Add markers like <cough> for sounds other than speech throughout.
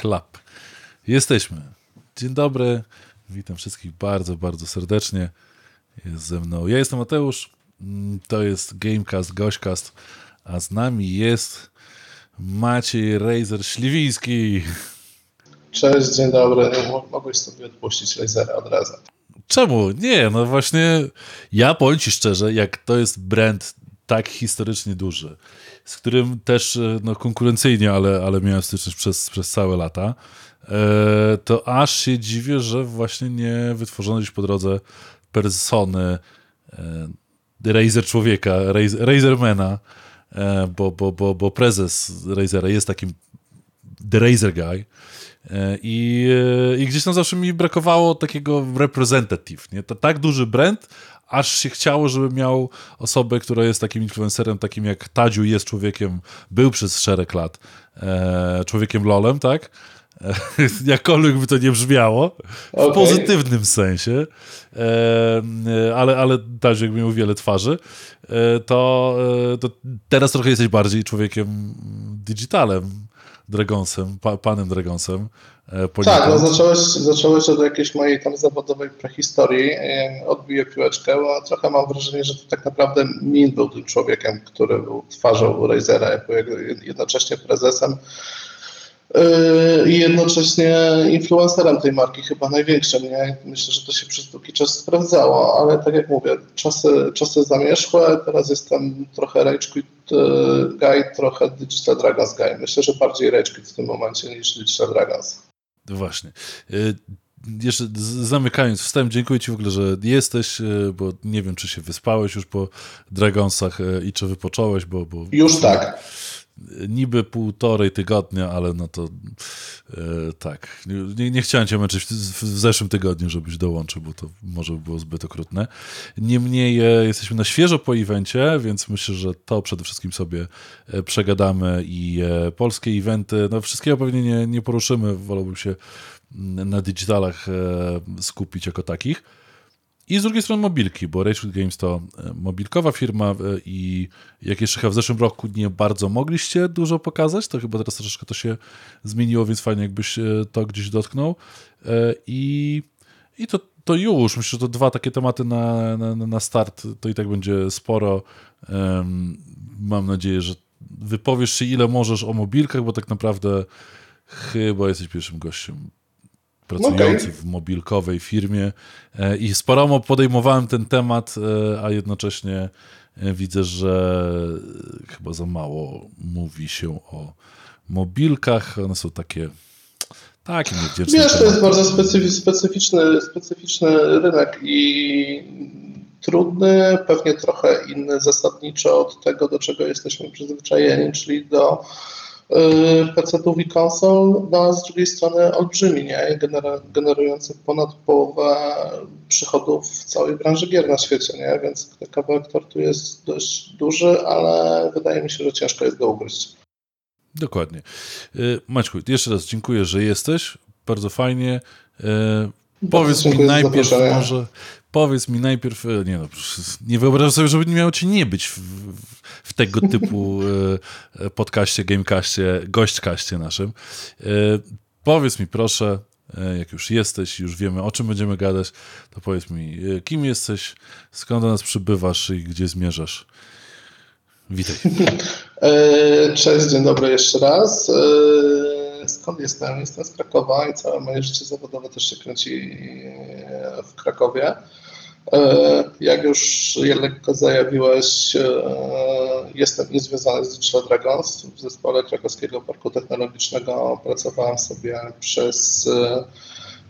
Club. Jesteśmy. Dzień dobry. Witam wszystkich bardzo, bardzo serdecznie. Jest ze mną. Ja jestem Mateusz. Mm, to jest Gamecast, Goścast, a z nami jest Maciej Razer Śliwiński. Cześć, dzień dobry. Mogłeś sobie odpuścić lasera od razu. Czemu? Nie, no właśnie ja powiem Ci szczerze, jak to jest brand tak historycznie duży, z którym też no, konkurencyjnie, ale, ale miałem styczność przez, przez całe lata, e, to aż się dziwię, że właśnie nie wytworzono gdzieś po drodze persony e, Razer człowieka, Razer, Razermana, e, bo, bo, bo, bo prezes Razera jest takim The Razer Guy, i, I, gdzieś tam zawsze mi brakowało takiego representative, nie? To tak duży brand, aż się chciało, żeby miał osobę, która jest takim influencerem, takim jak Tadziu jest człowiekiem, był przez szereg lat e, człowiekiem lolem, tak? E, <laughs> jakkolwiek by to nie brzmiało, w okay. pozytywnym sensie, e, ale, ale Tadziu jakby miał wiele twarzy, e, to, e, to teraz trochę jesteś bardziej człowiekiem digitalem, Dragonsem, pa, panem Dragonsem. E, tak, no zacząłeś, zacząłeś od jakiejś mojej tam zawodowej prehistorii. Odbiję piłeczkę, bo trochę mam wrażenie, że to tak naprawdę Min był tym człowiekiem, który był twarzą Razera, jednocześnie prezesem i jednocześnie influencerem tej marki, chyba największym. Nie? Myślę, że to się przez długi czas sprawdzało, ale tak jak mówię, czasy, czasy zamieszłe, teraz jestem trochę Rage Quit e, Guy, trochę Digital Dragons Guy. Myślę, że bardziej Rage Quit w tym momencie niż Digital Dragons. No właśnie. E, jeszcze zamykając wstęp, dziękuję Ci w ogóle, że jesteś, bo nie wiem, czy się wyspałeś już po Dragonsach i czy wypocząłeś, bo... bo... Już tak niby półtorej tygodnia, ale no to e, tak. Nie, nie, chciałem cię męczyć w, zeszłym tygodniu, żebyś dołączył, bo to może by było zbyt okrutne. Niemniej e, jesteśmy na świeżo po evencie, więc myślę, że to przede wszystkim sobie e, przegadamy i polskie eventy, no wszystkiego pewnie nie, nie poruszymy, wolałbym się na digitalach skupić jako takich. I z drugiej strony mobilki, bo Rage Games to e, mobilkowa firma e, i jak jeszcze chyba w zeszłym roku nie bardzo mogliście dużo pokazać, to chyba teraz troszeczkę to się zmieniło, więc fajnie jakbyś e, to gdzieś dotknął. I, i to, to już, myślę, że to dwa takie tematy na, na, na start, to i tak będzie sporo. Mam nadzieję, że wypowiesz się ile możesz o mobilkach, bo tak naprawdę chyba jesteś pierwszym gościem pracujący okay. w mobilkowej firmie e, i sporo podejmowałem ten temat, e, a jednocześnie e, widzę, że chyba za mało mówi się o mobilkach. One są takie takie niewdzięczne. Wiesz, to jest bardzo specyficzny, specyficzny rynek i trudny, pewnie trochę inny zasadniczo od tego, do czego jesteśmy przyzwyczajeni, czyli do PC-ów i konsol, no a z drugiej strony olbrzymi, nie? generujący ponad połowę przychodów w całej branży gier na świecie, nie? Więc kawałek tortu jest dość duży, ale wydaje mi się, że ciężko jest go ugryźć. Dokładnie. Y, Maćku, jeszcze raz dziękuję, że jesteś. Bardzo fajnie. Y, powiedz mi najpierw może, powiedz mi najpierw, nie no, nie wyobrażam sobie, żeby nie miało ci nie być w, w tego typu e, e, podcaście, gamecaście, gośćkaście naszym. E, powiedz mi proszę, jak już jesteś, już wiemy o czym będziemy gadać, to powiedz mi, kim jesteś, skąd do nas przybywasz i gdzie zmierzasz? Witaj. <laughs> Cześć, dzień dobry jeszcze raz. Skąd jestem? Jestem z Krakowa i całe moje życie zawodowe też się kręci w Krakowie. E, jak już lekko zajawiłeś, e, jestem i związany z Digital Dragons. W zespole Krakowskiego Parku Technologicznego pracowałem sobie przez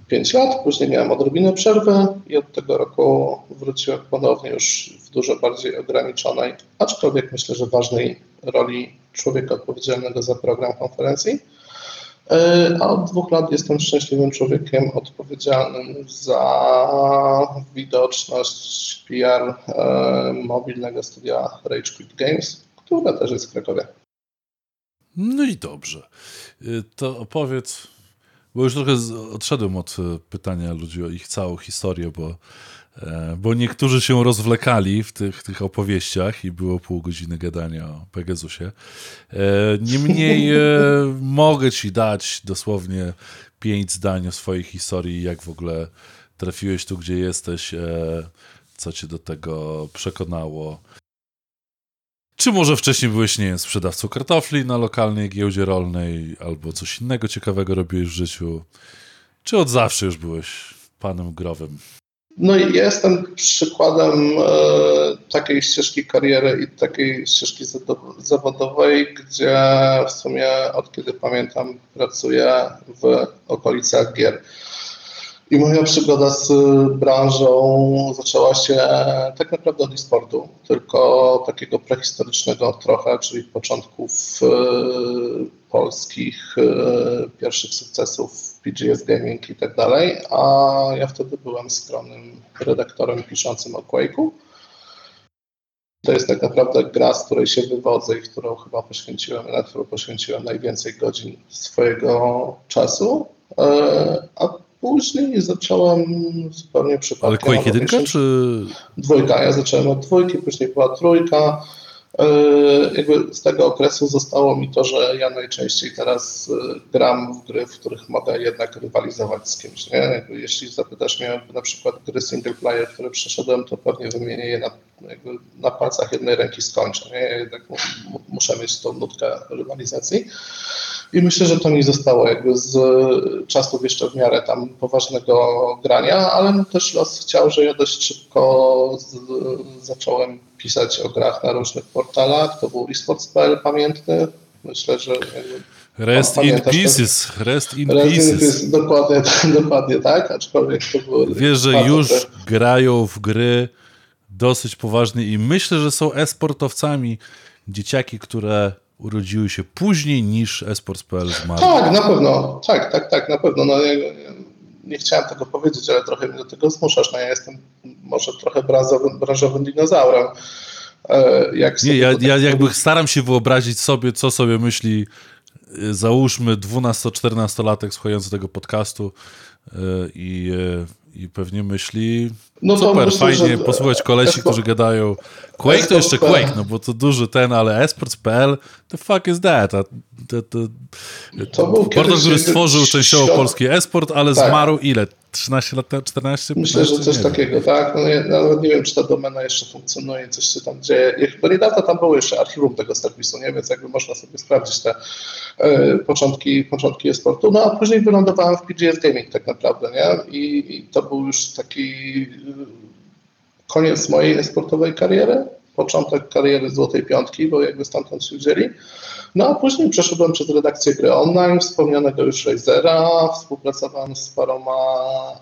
5 e, lat, później miałem odrobinę przerwy i od tego roku wróciłem ponownie już w dużo bardziej ograniczonej, aczkolwiek myślę, że ważnej roli człowieka odpowiedzialnego za program konferencji. E, a od dwóch lat jestem szczęśliwym człowiekiem odpowiedzialnym za widoczność PR e, mobilnego studia Rage Quit Games, które też jest w Krakowie. No i dobrze. E, to opowiedz, bo już trochę odszedłem od pytania ludzi o ich całą historię, bo bo niektórzy się rozwlekali w tych, tych opowieściach i było pół godziny gadania o Pegasusie. E, niemniej e, <laughs> mogę ci dać dosłownie pięć zdań o swojej historii, jak w ogóle trafiłeś tu, gdzie jesteś, co cię do tego przekonało. Czy może wcześniej byłeś, nie wiem, sprzedawcą kartofli na lokalnej giełdzie rolnej, albo coś innego ciekawego robiłeś w życiu? Czy od zawsze już byłeś panem growym? No i jestem przykładem e, takiej ścieżki kariery i takiej ścieżki zawodowej, gdzie w sumie od kiedy pamiętam pracuję w okolicach gier. I moja przygoda z branżą zaczęła się tak naprawdę od e-sportu, tylko takiego prehistorycznego trochę, czyli początków e, polskich, e, pierwszych sukcesów PGS Gaming i tak dalej, a ja wtedy byłem skromnym redaktorem piszącym o Quake'u. To jest tak naprawdę gra, z której się wywodzę i którą chyba poświęciłem, na którą poświęciłem najwięcej godzin swojego czasu. E, a później zacząłem zupełnie przypadkiem. Ale Quake 1 czy? Dwójka. Ja zacząłem od dwójki, później była trójka. E, jakby z tego okresu zostało mi to, że ja najczęściej teraz e, gram w gry, w których mogę jednak rywalizować z kimś. Nie? Jeśli zapytasz mnie na przykład gry single player, które przeszedłem, to pewnie wymienię je na, na palcach jednej ręki skończę. Nie? Jednak muszę mieć tą nutkę rywalizacji. I myślę, że to mi zostało jakby z czasów jeszcze w miarę tam poważnego grania, ale też los chciał, że ja dość szybko z, zacząłem pisać o grach na różnych portalach. To był esports.pl pamiętny. Myślę, że Rest in pieces, rest in rest pieces. In pieces. Dokładnie, <laughs> dokładnie tak, aczkolwiek to było... Wiesz, że już grają w gry dosyć poważnie i myślę, że są esportowcami dzieciaki, które urodziły się później niż esports.pl zmarł. Tak, na pewno. Tak, tak, tak, na pewno. No, ja, nie chciałem tego powiedzieć, ale trochę mnie do tego zmuszasz. No, ja jestem może trochę branżowym, branżowym dinozaurem. E, jak nie, ja, ja jakby staram się wyobrazić sobie, co sobie myśli e, załóżmy 12-14-latek słuchający tego podcastu e, i i pewnie myśli, no super, myślę, fajnie posłuchać kolesi, którzy gadają Quake to jeszcze Quake, no bo to duży ten, ale esports.pl, the fuck is that? A, to, to, to był portal, który stworzył częściowo polski esport, ale tak. zmarł ile? 13 lat, 14? 15? Myślę, że coś nie takiego, wiem. tak. No, ja, nawet nie wiem, czy ta domena jeszcze funkcjonuje, coś się tam dzieje. Bo niedawno tam było jeszcze archiwum tego serwisu, nie? więc jakby można sobie sprawdzić te e, początki, początki esportu. No a później wylądowałem w PGS Gaming tak naprawdę, nie? I, i to był już taki koniec mojej esportowej kariery, początek kariery Złotej Piątki, bo jakby stamtąd się wzięli. No a później przeszedłem przez redakcję gry online, wspomnianego już Razera, współpracowałem z paroma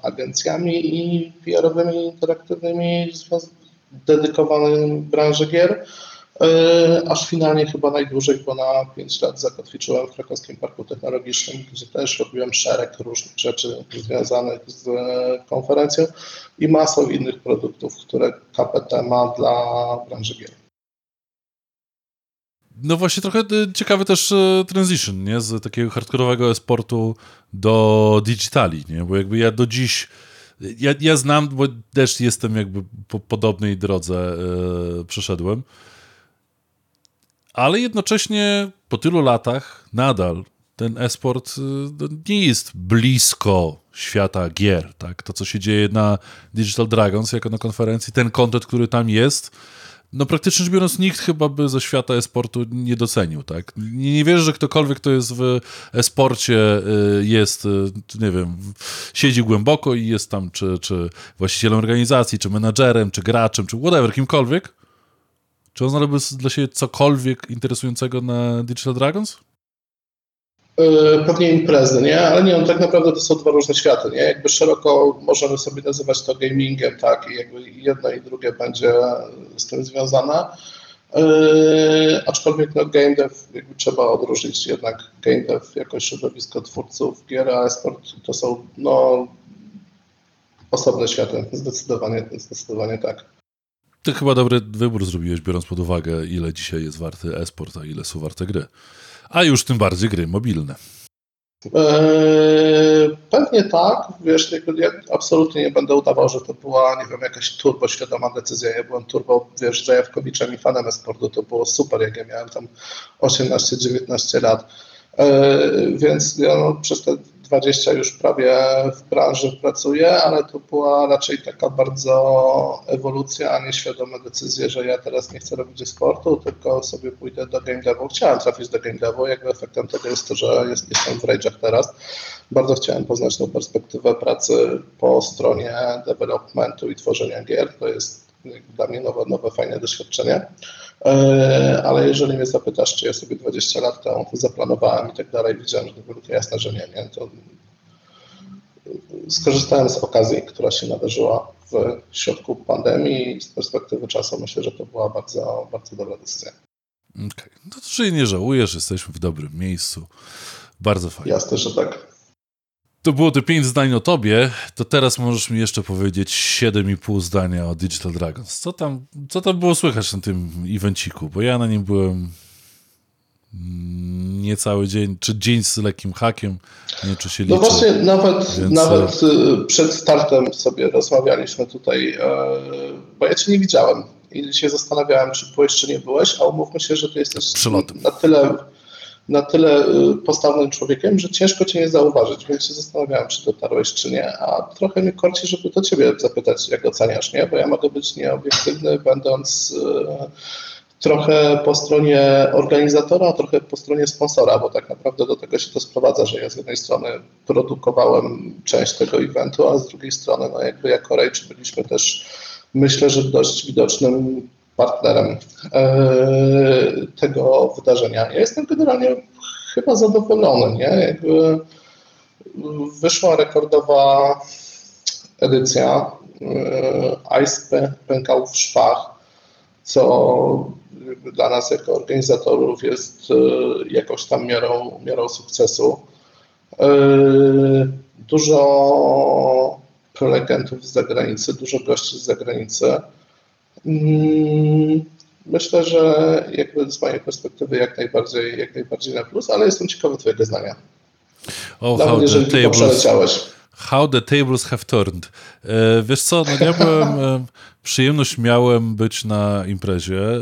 agencjami i PR-owymi, interaktywnymi dedykowanymi branży gier. E, aż finalnie chyba najdłużej, bo na 5 lat zakotwiczyłem w Krakowskim Parku Technologicznym, gdzie też robiłem szereg różnych rzeczy związanych z konferencją i masą innych produktów, które KPT ma dla branży gier. No właśnie trochę y, ciekawy też y, transition, nie? Z takiego hardkorowego esportu do digitali, nie? Bo jakby ja do dziś ja, ja znam, bo też jestem jakby po podobnej drodze yy, przeszedłem, ale jednocześnie po tylu latach nadal ten esport yy, nie jest blisko świata gier, tak? To, co się dzieje na Digital Dragons jako na konferencji, ten content, który tam jest, no praktycznie rzecz biorąc nikt chyba by ze świata esportu nie docenił, tak? Nie, nie wierzę, że ktokolwiek, kto jest w esporcie y, jest, y, nie wiem, siedzi głęboko i jest tam czy, czy właścicielem organizacji, czy menadżerem, czy graczem, czy whatever, kimkolwiek. Czy on znalazłby dla siebie cokolwiek interesującego na Digital Dragons? E, pewnie imprezy, nie? Ale nie, no tak naprawdę to są dwa różne światy, nie? Jakby szeroko możemy sobie nazywać to gamingiem, tak? I jakby jedno i drugie będzie z tym związane. Yy, aczkolwiek no, game dev jakby trzeba odróżnić jednak game dev jako środowisko twórców gier, a esport to są no, osobne światy, zdecydowanie, zdecydowanie tak. Ty chyba dobry wybór zrobiłeś, biorąc pod uwagę, ile dzisiaj jest warty esport, a ile są warte gry a już tym bardziej gry mobilne. Eee, pewnie tak, wiesz, ja absolutnie nie będę udawał, że to była, nie wiem, jakaś turbo świadoma decyzja. Ja byłem turbo, wiesz, zajawkowiczem i fanem esportu, to było super, jak ja miałem tam 18-19 lat. Więc ja no, przez te 20 już prawie w branży pracuję, ale to była raczej taka bardzo ewolucja, a nie świadome decyzje, że ja teraz nie chcę robić sportu, tylko sobie pójdę do game devu. Chciałem trafić do game devu, jakby efektem tego jest to, że jest, jestem w rage'ach teraz. Bardzo chciałem poznać tą perspektywę pracy po stronie developmentu i tworzenia gier. To jest dla mnie nowe, nowe fajne doświadczenie. E, ale jeżeli mnie zapytasz, czy ja sobie 20 lat temu zaplanowałem i tak dalej, widziałem, że to było jasne, że nie, nie, to skorzystałem z okazji, która się nadarzyła w środku pandemii i z perspektywy czasu myślę, że to była bardzo, bardzo dobra decyzja. Okej, okay. no to czyli nie żałujesz, jesteśmy w dobrym miejscu. Bardzo fajnie. Jasne, że tak. To było te pięć zdań o tobie, to teraz możesz mi jeszcze powiedzieć 7,5 zdania o Digital Dragons. Co tam, co tam było słychać na tym evenciku? Bo ja na nim byłem nie cały dzień, czy dzień z lekkim hakiem, nie czy się no liczy. No właśnie, nawet, więc... nawet y, przed startem sobie rozmawialiśmy tutaj, e, bo ja cię nie widziałem i się zastanawiałem, czy byłeś, czy nie byłeś, a umówmy się, że ty jesteś Przelotem. na tyle na tyle y, postawnym człowiekiem, że ciężko cię nie zauważyć, więc się zastanawiałem, czy dotarłeś, czy nie, a trochę mnie korci, żeby to ciebie zapytać, jak oceniasz, nie? Bo ja mogę być nieobiektywny, będąc y, trochę po stronie organizatora, a trochę po stronie sponsora, bo tak naprawdę do tego się to sprowadza, że ja z jednej strony produkowałem część tego eventu, a z drugiej strony, no jakby jako Rage byliśmy też, myślę, że dość widocznym partnerem e, tego wydarzenia. Ja jestem generalnie chyba zadowolony, nie? Jakby wyszła rekordowa edycja. E, Ice pękał w szwach, co dla nas jako organizatorów jest e, jakąś tam miarą, miarą sukcesu. Dużo prelegentów z zagranicy, dużo gości z zagranicy. Mm, myślę, że jakby z mojej perspektywy jak najbardziej, jak najbardziej na plus, ale jestem ciekawy Twojego zdania. Oh, how the, tables, how the tables have turned. E, wiesz co, no ja byłem, e, przyjemność miałem być na imprezie e,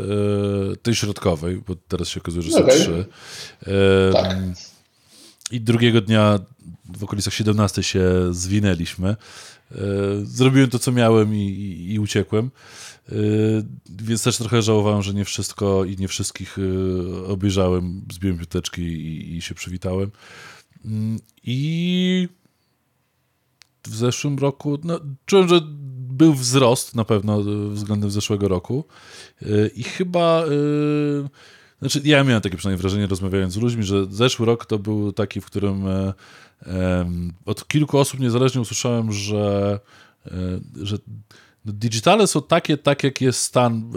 tej środkowej, bo teraz się okazuje, że są okay. trzy. Tak. I drugiego dnia w okolicach 17 się zwinęliśmy. Zrobiłem to, co miałem i, i, i uciekłem. Yy, więc też trochę żałowałem, że nie wszystko i nie wszystkich yy, obejrzałem, zbiłem piłeczki i, i się przywitałem. Yy, I w zeszłym roku, no, czułem, że był wzrost na pewno względem zeszłego roku i chyba, znaczy ja miałem takie przynajmniej wrażenie rozmawiając z ludźmi, że zeszły rok to był taki, w którym od kilku osób niezależnie usłyszałem, że, że no, digitale są takie, tak jak jest stan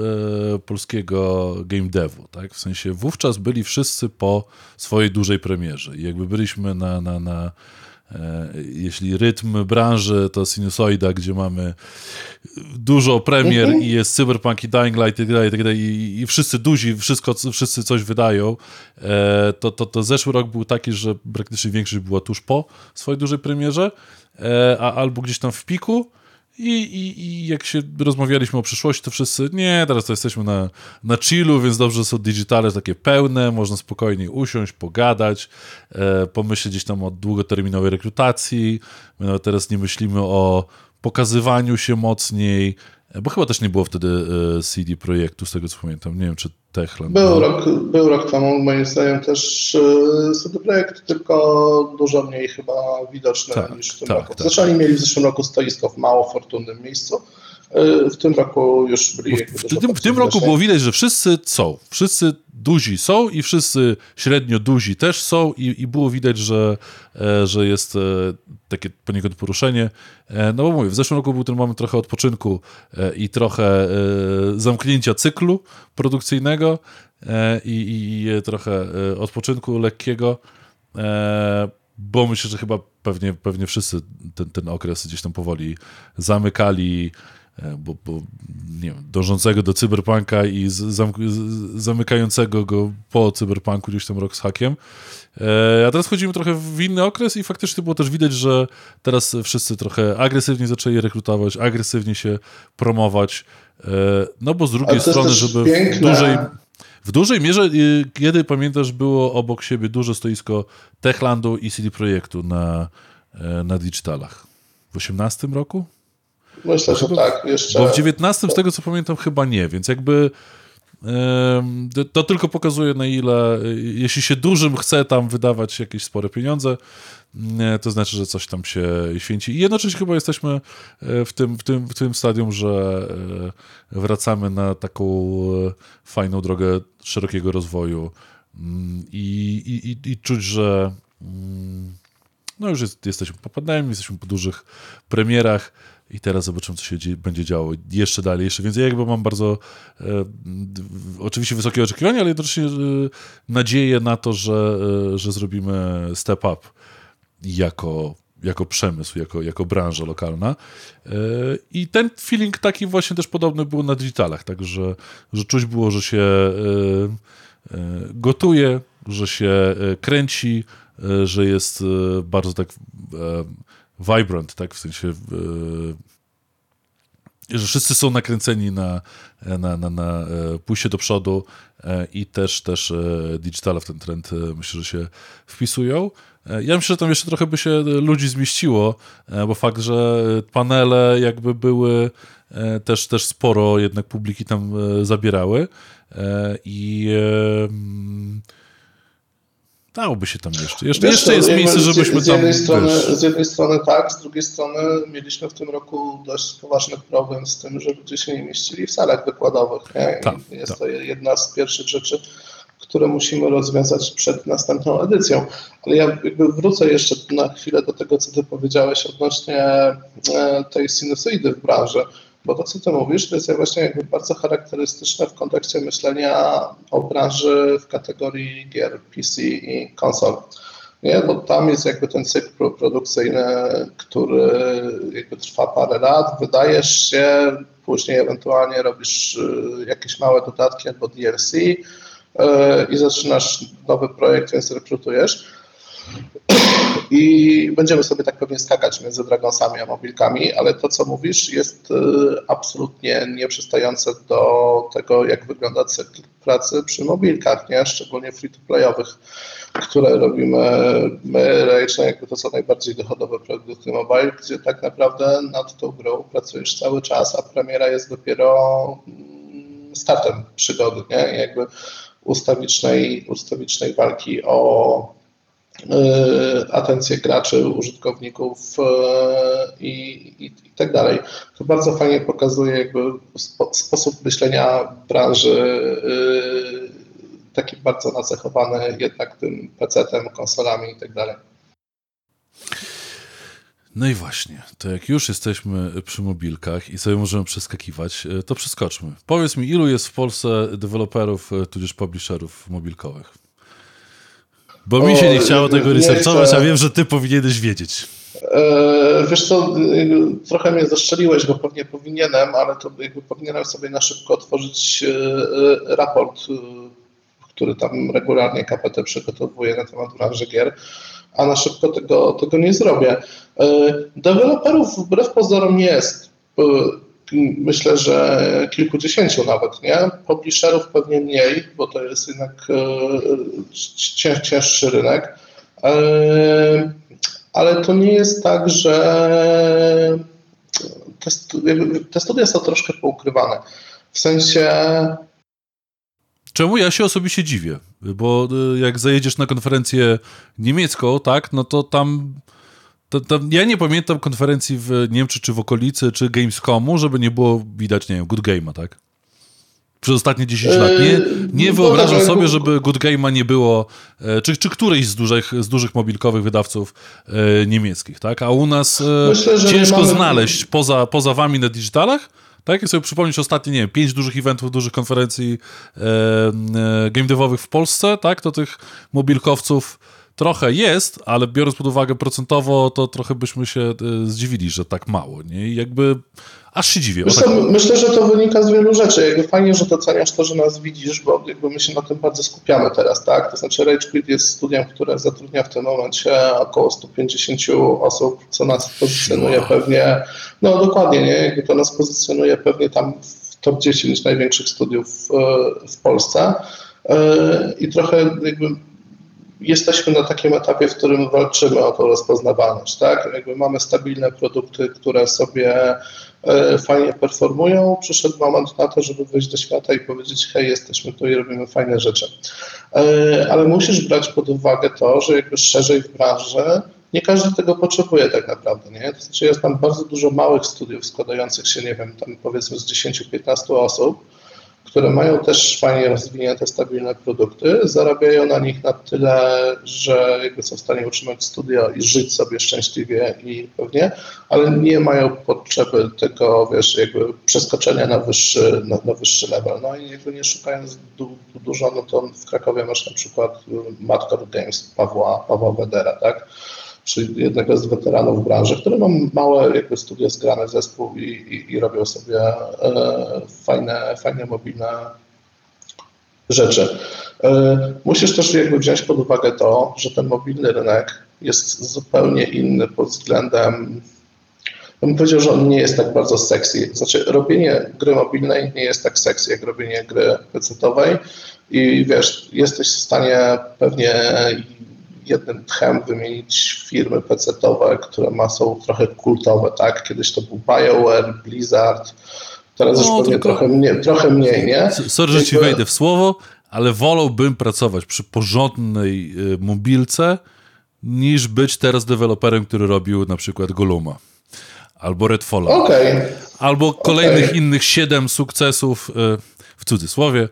e, polskiego game devu, tak? W sensie wówczas byli wszyscy po swojej dużej premierze i jakby byliśmy na, na, na e, jeśli rytm branży to sinusoida, gdzie mamy dużo premier mhm. i jest Cyberpunk i Dying Light i tak dalej, i, tak dalej, i, i wszyscy duzi, wszystko, wszyscy coś wydają, e, to, to, to zeszły rok był taki, że praktycznie większość była tuż po swojej dużej premierze, e, a albo gdzieś tam w piku, i, i, I jak się rozmawialiśmy o przyszłości, to wszyscy, nie, teraz to jesteśmy na, na chillu, więc dobrze są digitale takie pełne, można spokojnie usiąść, pogadać, e, pomyśleć gdzieś tam o długoterminowej rekrutacji. My nawet teraz nie myślimy o pokazywaniu się mocniej, bo chyba też nie było wtedy e, CD projektu, z tego co pamiętam. Nie wiem, czy Techland. Był, no. rok, był rok temu, moim zdaniem, też e, CD Projekt, tylko dużo mniej chyba widoczny tak, niż w tym tak, roku. Tak. Zresztą oni mieli w zeszłym roku stoisko w mało fortunnym miejscu. W tym roku już byli. W, w, tym, w tym roku było widać, że wszyscy są. Wszyscy duzi są i wszyscy średnio duzi też są i, i było widać, że, e, że jest e, takie poniekąd poruszenie. E, no bo mówię, w zeszłym roku był ten moment trochę odpoczynku i trochę zamknięcia cyklu produkcyjnego i, i trochę odpoczynku lekkiego, bo myślę, że chyba pewnie, pewnie wszyscy ten, ten okres gdzieś tam powoli zamykali e, bo, bo nie wiem, dążącego do cyberpunka i zam, zamykającego go po cyberpunku gdzieś tam rok z hakiem. E, a teraz wchodzimy trochę w inny okres i faktycznie było też widać, że teraz wszyscy trochę agresywnie zaczęli rekrutować, agresywnie się promować, no bo z drugiej strony, żeby piękne. w dużej w dużej mierze, y, kiedy pamiętasz, było obok siebie duże stoisko Techlandu i CD Projektu na, e, na digitalach. W 18 roku? Myślę, że tak. Jeszcze... Bo w 19 z tego co pamiętam chyba nie, więc jakby to tylko pokazuje na ile, jeśli się dużym chce tam wydawać jakieś spore pieniądze, to znaczy, że coś tam się święci. I jednocześnie chyba jesteśmy e, w tym, w tym, w tym stadium, że e, wracamy na taką e, fajną drogę szerokiego rozwoju mm, i, i, i czuć, że mm, no już jest, jesteśmy po pandemii, jesteśmy po dużych premierach, i teraz zobaczymy, co się będzie działo jeszcze dalej, jeszcze więcej. Ja jakby mam bardzo e, oczywiście wysokie oczekiwania, ale jednocześnie nadzieję na to, że, e, że zrobimy step up jako, jako przemysł, jako, jako branża lokalna. E, I ten feeling taki właśnie też podobny był na digitalach, także że czuć było, że się e, e, gotuje, że się kręci, że jest bardzo tak vibrant, tak, w sensie że wszyscy są nakręceni na, na, na, na pójście do przodu i też, też digitale w ten trend myślę, że się wpisują. E, ja myślę, że tam jeszcze trochę by się ludzi zmieściło, e, bo fakt, że panele jakby były e, też, też sporo jednak publiki tam zabierały i dałoby się tam jeszcze. Jeszcze, wiesz, jeszcze jest miejsce, żebyśmy z, z tam... Strony, z jednej strony tak, z drugiej strony mieliśmy w tym roku dość poważny problem z tym, że ludzie się nie mieścili w salach wykładowych. Nie? Tak, jest tak. to jedna z pierwszych rzeczy, które musimy rozwiązać przed następną edycją. Ale ja jakby wrócę jeszcze na chwilę do tego, co ty powiedziałeś odnośnie e, tej sinusoidy w branży, bo to, co ty mówisz, to jest właśnie jakby bardzo charakterystyczne w kontekście myślenia o branży w kategorii gier PC i konsol. Nie, bo tam jest jakby ten cykl produkcyjny, który jakby trwa parę lat, wydajesz się, później ewentualnie robisz e, jakieś małe dodatki albo DLC, E, i zaczynasz nowy projekt, więc rekrutujesz. I będziemy sobie tak pewnie skakać między Dragonsami a mobilkami, ale to, co mówisz, jest e, absolutnie nieprzystające do tego, jak wygląda cykl pracy przy mobilkach, nie? szczególnie free-to-playowych, które robimy my, Rachel, jakby to są najbardziej dochodowe produkty mobile, gdzie tak naprawdę nad tą grą pracujesz cały czas, a premiera jest dopiero mm, startem przygody, nie? Jakby ustawicznej, ustawicznej walki o atencję graczy, użytkowników e, i, i, i, tak dalej. To bardzo fajnie pokazuje jakby spo, sposób myślenia branży e, taki bardzo nacechowany jednak tym PC-tem, konsolami i tak dalej. No i właśnie, to jak już jesteśmy przy mobilkach i sobie możemy przeskakiwać, e, to przeskoczmy. Powiedz mi, ilu jest w Polsce deweloperów, e, tudzież publisherów mobilkowych? Bo mi się nie chciało tego researchować, a wiem, że ty powinieneś wiedzieć. E, wiesz co, trochę mnie zaszczeliłeś, bo pewnie powinienem, ale to jakby powinienem sobie na szybko otworzyć raport, który tam regularnie KPT przygotowuje na temat branży gier a na szybko tego, tego nie zrobię. E, deweloperów wbrew pozorom jest. E, myślę, że kilkudziesięciu nawet, nie? Publisherów pewnie mniej, bo to jest jednak e, cięższy rynek. Ale to nie jest tak, że te, te studia są troszkę poukrywane. W sensie Czemu ja się osobiście dziwię? Bo y, jak zajedziesz na konferencję niemiecką, tak, no to tam, to, to ja nie pamiętam konferencji w Niemczech czy w okolicy, czy Gamescomu, żeby nie było widać, nie wiem, Good Game'a, tak? Przez ostatnie 10 lat. Nie, nie yy, wyobrażam sobie, żeby Good Game'a nie było, e, czy, czy którejś z dużych, z dużych mobilkowych wydawców e, niemieckich, tak? A u nas e, Myślę, ciężko mamy... znaleźć poza, poza wami na digitalach tak? Jak sobie przypomnieć ostatnie, nie wiem, pięć dużych eventów, dużych konferencji e, e, game devowych w Polsce, tak? To tych mobilkowców trochę jest, ale biorąc pod uwagę procentowo, to trochę byśmy się e, zdziwili, że tak mało, nie? I jakby aż się dziwię. Myślę, tak... myślę, że to wynika z wielu rzeczy. Jakby fajnie, że doceniasz to, że nas widzisz, bo jakby my się na tym bardzo skupiamy teraz, tak? To znaczy Rage Quit jest studiem, które zatrudnia w tym momencie około 150 osób, co nas pozycjonuje pewnie, no dokładnie, nie? Jakby to nas pozycjonuje pewnie tam w top 10 największych studiów e, w Polsce. E, I trochę jakby jesteśmy na takim etapie, w którym walczymy o tą rozpoznawalność, tak? Jakby mamy stabilne produkty, które sobie e, fajnie performują. Przyszedł moment na to, żeby wyjść do świata i powiedzieć, hej, jesteśmy tu i robimy fajne rzeczy. E, ale musisz brać pod uwagę to, że jakby szerzej w branży nie każdy tego potrzebuje tak naprawdę, nie? To znaczy jest tam bardzo dużo małych studiów składających się, nie wiem, tam powiedzmy z 10-15 osób, które mają też fajnie rozwinięte, stabilne produkty, zarabiają na nich na tyle, że jakby są w stanie utrzymać studio i żyć sobie szczęśliwie i pewnie, ale nie mają potrzeby tego, wiesz, jakby przeskoczenia na wyższy, na, na wyższy level. No i jakby nie szukając du, dużo, no to w Krakowie masz na przykład Madcore Games Pawła, Pawła Wedera, tak? Czyli jednego z weteranów branży, który ma małe jakby studia zgrane zespół i, i, i robią sobie e, fajne, fajne mobilne rzeczy. E, musisz też jakby wziąć pod uwagę to, że ten mobilny rynek jest zupełnie inny pod względem bym powiedział, że on nie jest tak bardzo sexy. Znaczy, robienie gry mobilnej nie jest tak sexy jak robienie gry pecetowej i wiesz, jesteś w stanie pewnie jednym tchem wymienić firmy PC-owe, które ma, są trochę kultowe, tak? Kiedyś to był BioWare, Blizzard, teraz no, już pewnie tylko... trochę, mniej, trochę mniej, nie? Sorry, że ci wejdę w słowo, ale wolałbym pracować przy porządnej y, mobilce, niż być teraz deweloperem, który robił na przykład Goluma. Albo Redfalla. Okay. Albo kolejnych okay. innych siedem sukcesów, y, w cudzysłowie,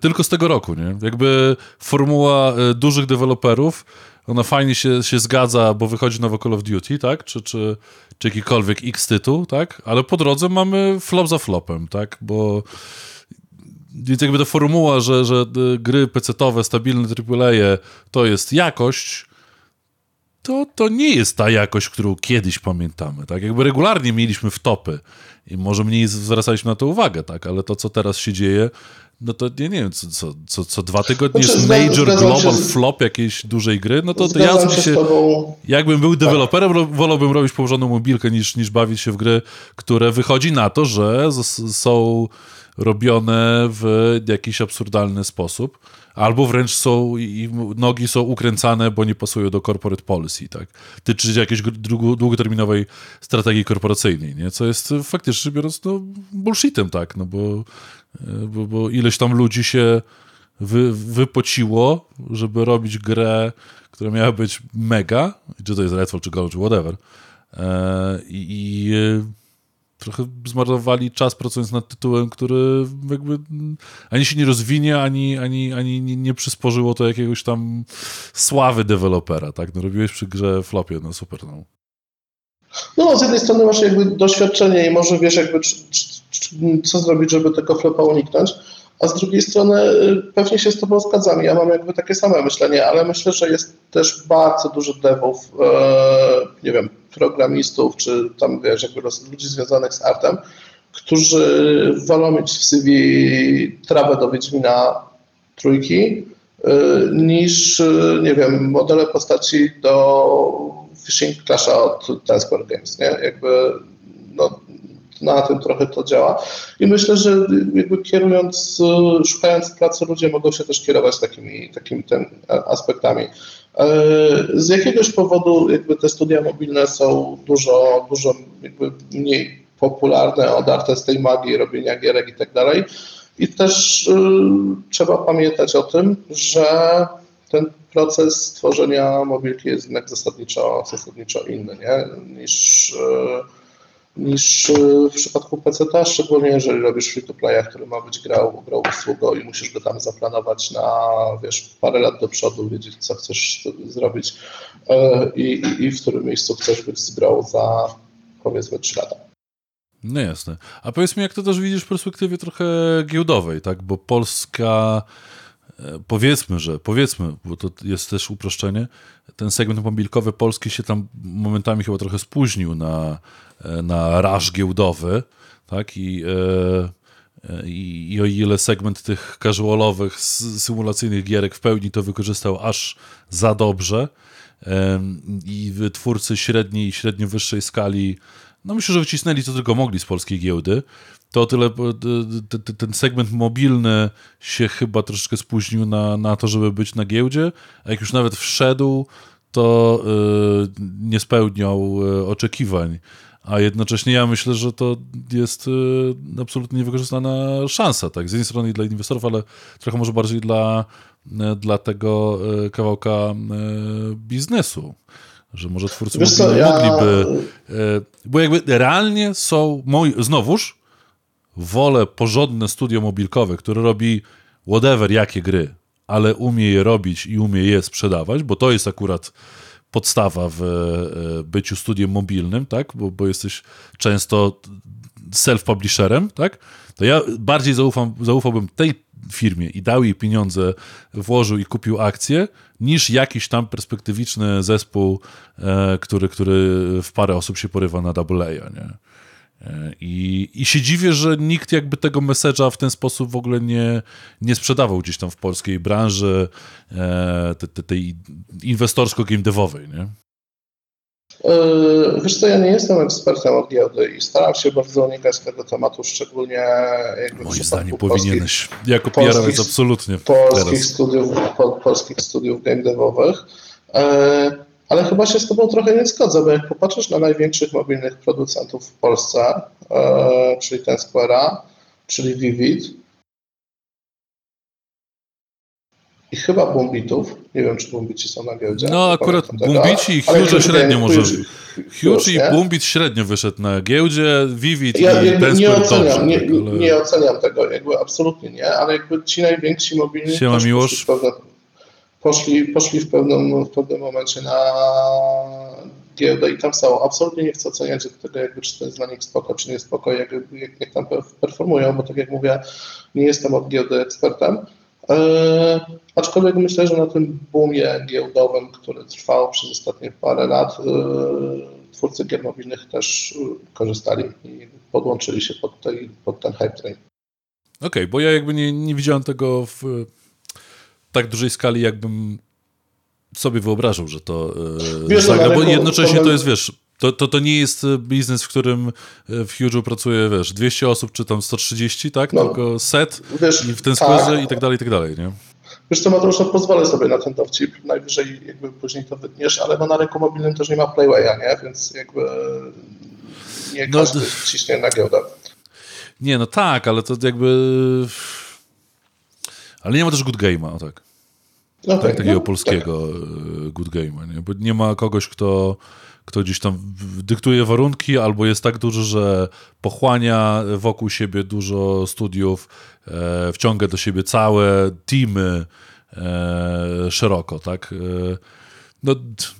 tylko z tego roku, nie? Jakby formuła e, dużych deweloperów, ona fajnie się, się zgadza, bo wychodzi nowo Call of Duty, tak? Czy, czy, czy jakikolwiek X tytuł, tak? Ale po drodze mamy flop za flopem, tak? Bo więc jakby ta formuła, że, że gry PC-owe, stabilne AAA to jest jakość, to, to nie jest ta jakość, którą kiedyś pamiętamy, tak? Jakby regularnie mieliśmy w topy i może mniej zwracaliśmy na to uwagę, tak? Ale to, co teraz się dzieje, no to nie, nie wiem, co, co, co, co dwa tygodnie znaczy, jest major global z... flop jakiejś dużej gry, no to ja się, się jakbym był tak. deweloperem, tak. wolałbym robić położoną mobilkę niż, niż bawić się w gry, które wychodzi na to, że są robione w jakiś absurdalny sposób, albo wręcz są i nogi są ukręcane, bo nie pasują do corporate policy, tak? Tyczy jakiejś długoterminowej strategii korporacyjnej, nie? Co jest faktycznie biorąc, no, bullshitem, tak? No bo bo, bo ileś tam ludzi się wy, wypociło, żeby robić grę, która miała być mega, czy to jest Redfall, czy Gold, czy whatever. E, I, i e, trochę zmarnowali czas pracując nad tytułem, który jakby ani się nie rozwinie, ani, ani, ani nie przysporzyło to jakiegoś tam sławy dewelopera, tak? No robiłeś przy grze flopie, no super, no. No, z jednej strony masz jakby doświadczenie i może wiesz jakby co zrobić, żeby tego flopa uniknąć, a z drugiej strony y, pewnie się z Tobą zgadzam. Ja mam jakby takie same myślenie, ale myślę, że jest też bardzo dużo devów, e, nie wiem, programistów, czy tam wiesz, jakby ludzi związanych z artem, którzy wolą mieć w CV trawę do Wiedźmina trójki, e, niż, e, nie wiem, modele postaci do Fishing Clasha od Transport Games, nie? Jakby, no, na tym trochę to działa. I myślę, że jakby kierując, szukając pracy, ludzie mogą się też kierować takimi, takimi ten, aspektami. E, z jakiegoś powodu jakby te studia mobilne są dużo, dużo jakby mniej popularne, odarte z tej magii robienia gierek i tak dalej. I też y, trzeba pamiętać o tym, że ten proces tworzenia mobilki jest jednak zasadniczo, zasadniczo inny nie? niż y, niż e, w przypadku PC, szczególnie jeżeli robisz free to playa, który ma być grał, grał usługą i musisz go tam zaplanować na wiesz, parę lat do przodu, wiedzieć co chcesz zrobić e, i, i, i w którym miejscu chcesz być z grą za powiedzmy 3 lata. No jasne. A powiedz mi, jak to też widzisz w perspektywie trochę giełdowej, tak? Bo Polska powiedzmy, że powiedzmy, bo to jest też uproszczenie, ten segment mobilkowy polski się tam momentami chyba trochę spóźnił na, na raż giełdowy, tak? I, i, I o ile segment tych casualowych, symulacyjnych gierek w pełni to wykorzystał aż za dobrze, i twórcy średniej i średnio wyższej skali, no myślę, że wycisnęli co tylko mogli z polskiej giełdy, to o tyle ten segment mobilny się chyba troszeczkę spóźnił na, na to, żeby być na giełdzie, a jak już nawet wszedł, to e, nie spełniał e, oczekiwań. A jednocześnie ja myślę, że to jest e, absolutnie niewykorzystana szansa, tak? Z jednej strony dla inwestorów, ale trochę może bardziej dla, dla tego kawałka biznesu że może twórcy Wiesz mogliby, ja... bo jakby realnie są moi, znowuż wolę porządne studio mobilkowe, które robi whatever, jakie gry, ale umie je robić i umie je sprzedawać, bo to jest akurat podstawa w e, byciu studiem mobilnym, tak? Bo, bo jesteś często self-publisherem, tak? To ja bardziej zaufam, zaufałbym tej firmie i dał jej pieniądze, włożył i kupił akcje, niż jakiś tam perspektywiczny zespół, e, który, który w parę osób się porywa na AA, nie? E, I, I się dziwię, że nikt jakby tego message'a w ten sposób w ogóle nie, nie sprzedawał gdzieś tam w polskiej branży e, tej, tej inwestorsko-game nie? E, wiesz co, ja nie jestem ekspertem od giełdy i staram się bardzo unikać tego tematu, szczególnie jakby Moim zdaniem powinieneś, jako pr absolutnie. Polskich teraz. studiów, po, polskich studiów game devowych. E, ale chyba się z Tobą trochę nie zgodzę, bo jak popatrzysz na największych mobilnych producentów w Polsce, e, czyli ten Square'a, czyli Vivid i chyba Bumbitów, nie wiem czy Bumbici są na giełdzie. No akurat Bumbici i Huge średnio może. Huge i Bumbit średnio wyszedł na giełdzie, Vivid ja, i ten nie oceniam, dobrze, nie, tak, ale... nie oceniam tego, jakby absolutnie nie, ale jakby ci najwięksi mobilni Siema Miłosz poszli, poszli w, pewnym, w pewnym momencie na giełdę i tam są. Absolutnie nie chcę oceniać tego, jakby, czy to jest dla nich spoko, czy nie spoko, jak, jak, jak tam performują, bo tak jak mówię, nie jestem od giełdy ekspertem. E, aczkolwiek myślę, że na tym boomie giełdowym, który trwał przez ostatnie parę lat, e, twórcy gier mobilnych też korzystali i podłączyli się pod, tej, pod ten hype train. Okej, okay, bo ja jakby nie, nie widziałem tego w tak dużej skali, jakbym sobie wyobrażał, że to e, wiesz, zagra, bo jednocześnie to jest, wiesz, to, to, to nie jest biznes, w którym e, w Huge'u pracuje, wiesz, 200 osób, czy tam 130, tak? No, Tylko set wiesz, i w ten tak. i tak dalej, i tak dalej, nie? Wiesz co, Mateusz, no pozwolę sobie na ten dowcip, najwyżej jakby później to wytniesz, ale no na rynku mobilnym też nie ma playwaya, nie? Więc jakby nie no, każdy ciśnie na giełdę. Nie, no tak, ale to jakby ale nie ma też good game'a, tak. Okay, tak, takiego no, polskiego tak. good game'a, nie? Bo nie ma kogoś, kto, kto gdzieś tam dyktuje warunki, albo jest tak duży, że pochłania wokół siebie dużo studiów, e, wciąga do siebie całe teamy e, szeroko, tak? E, no,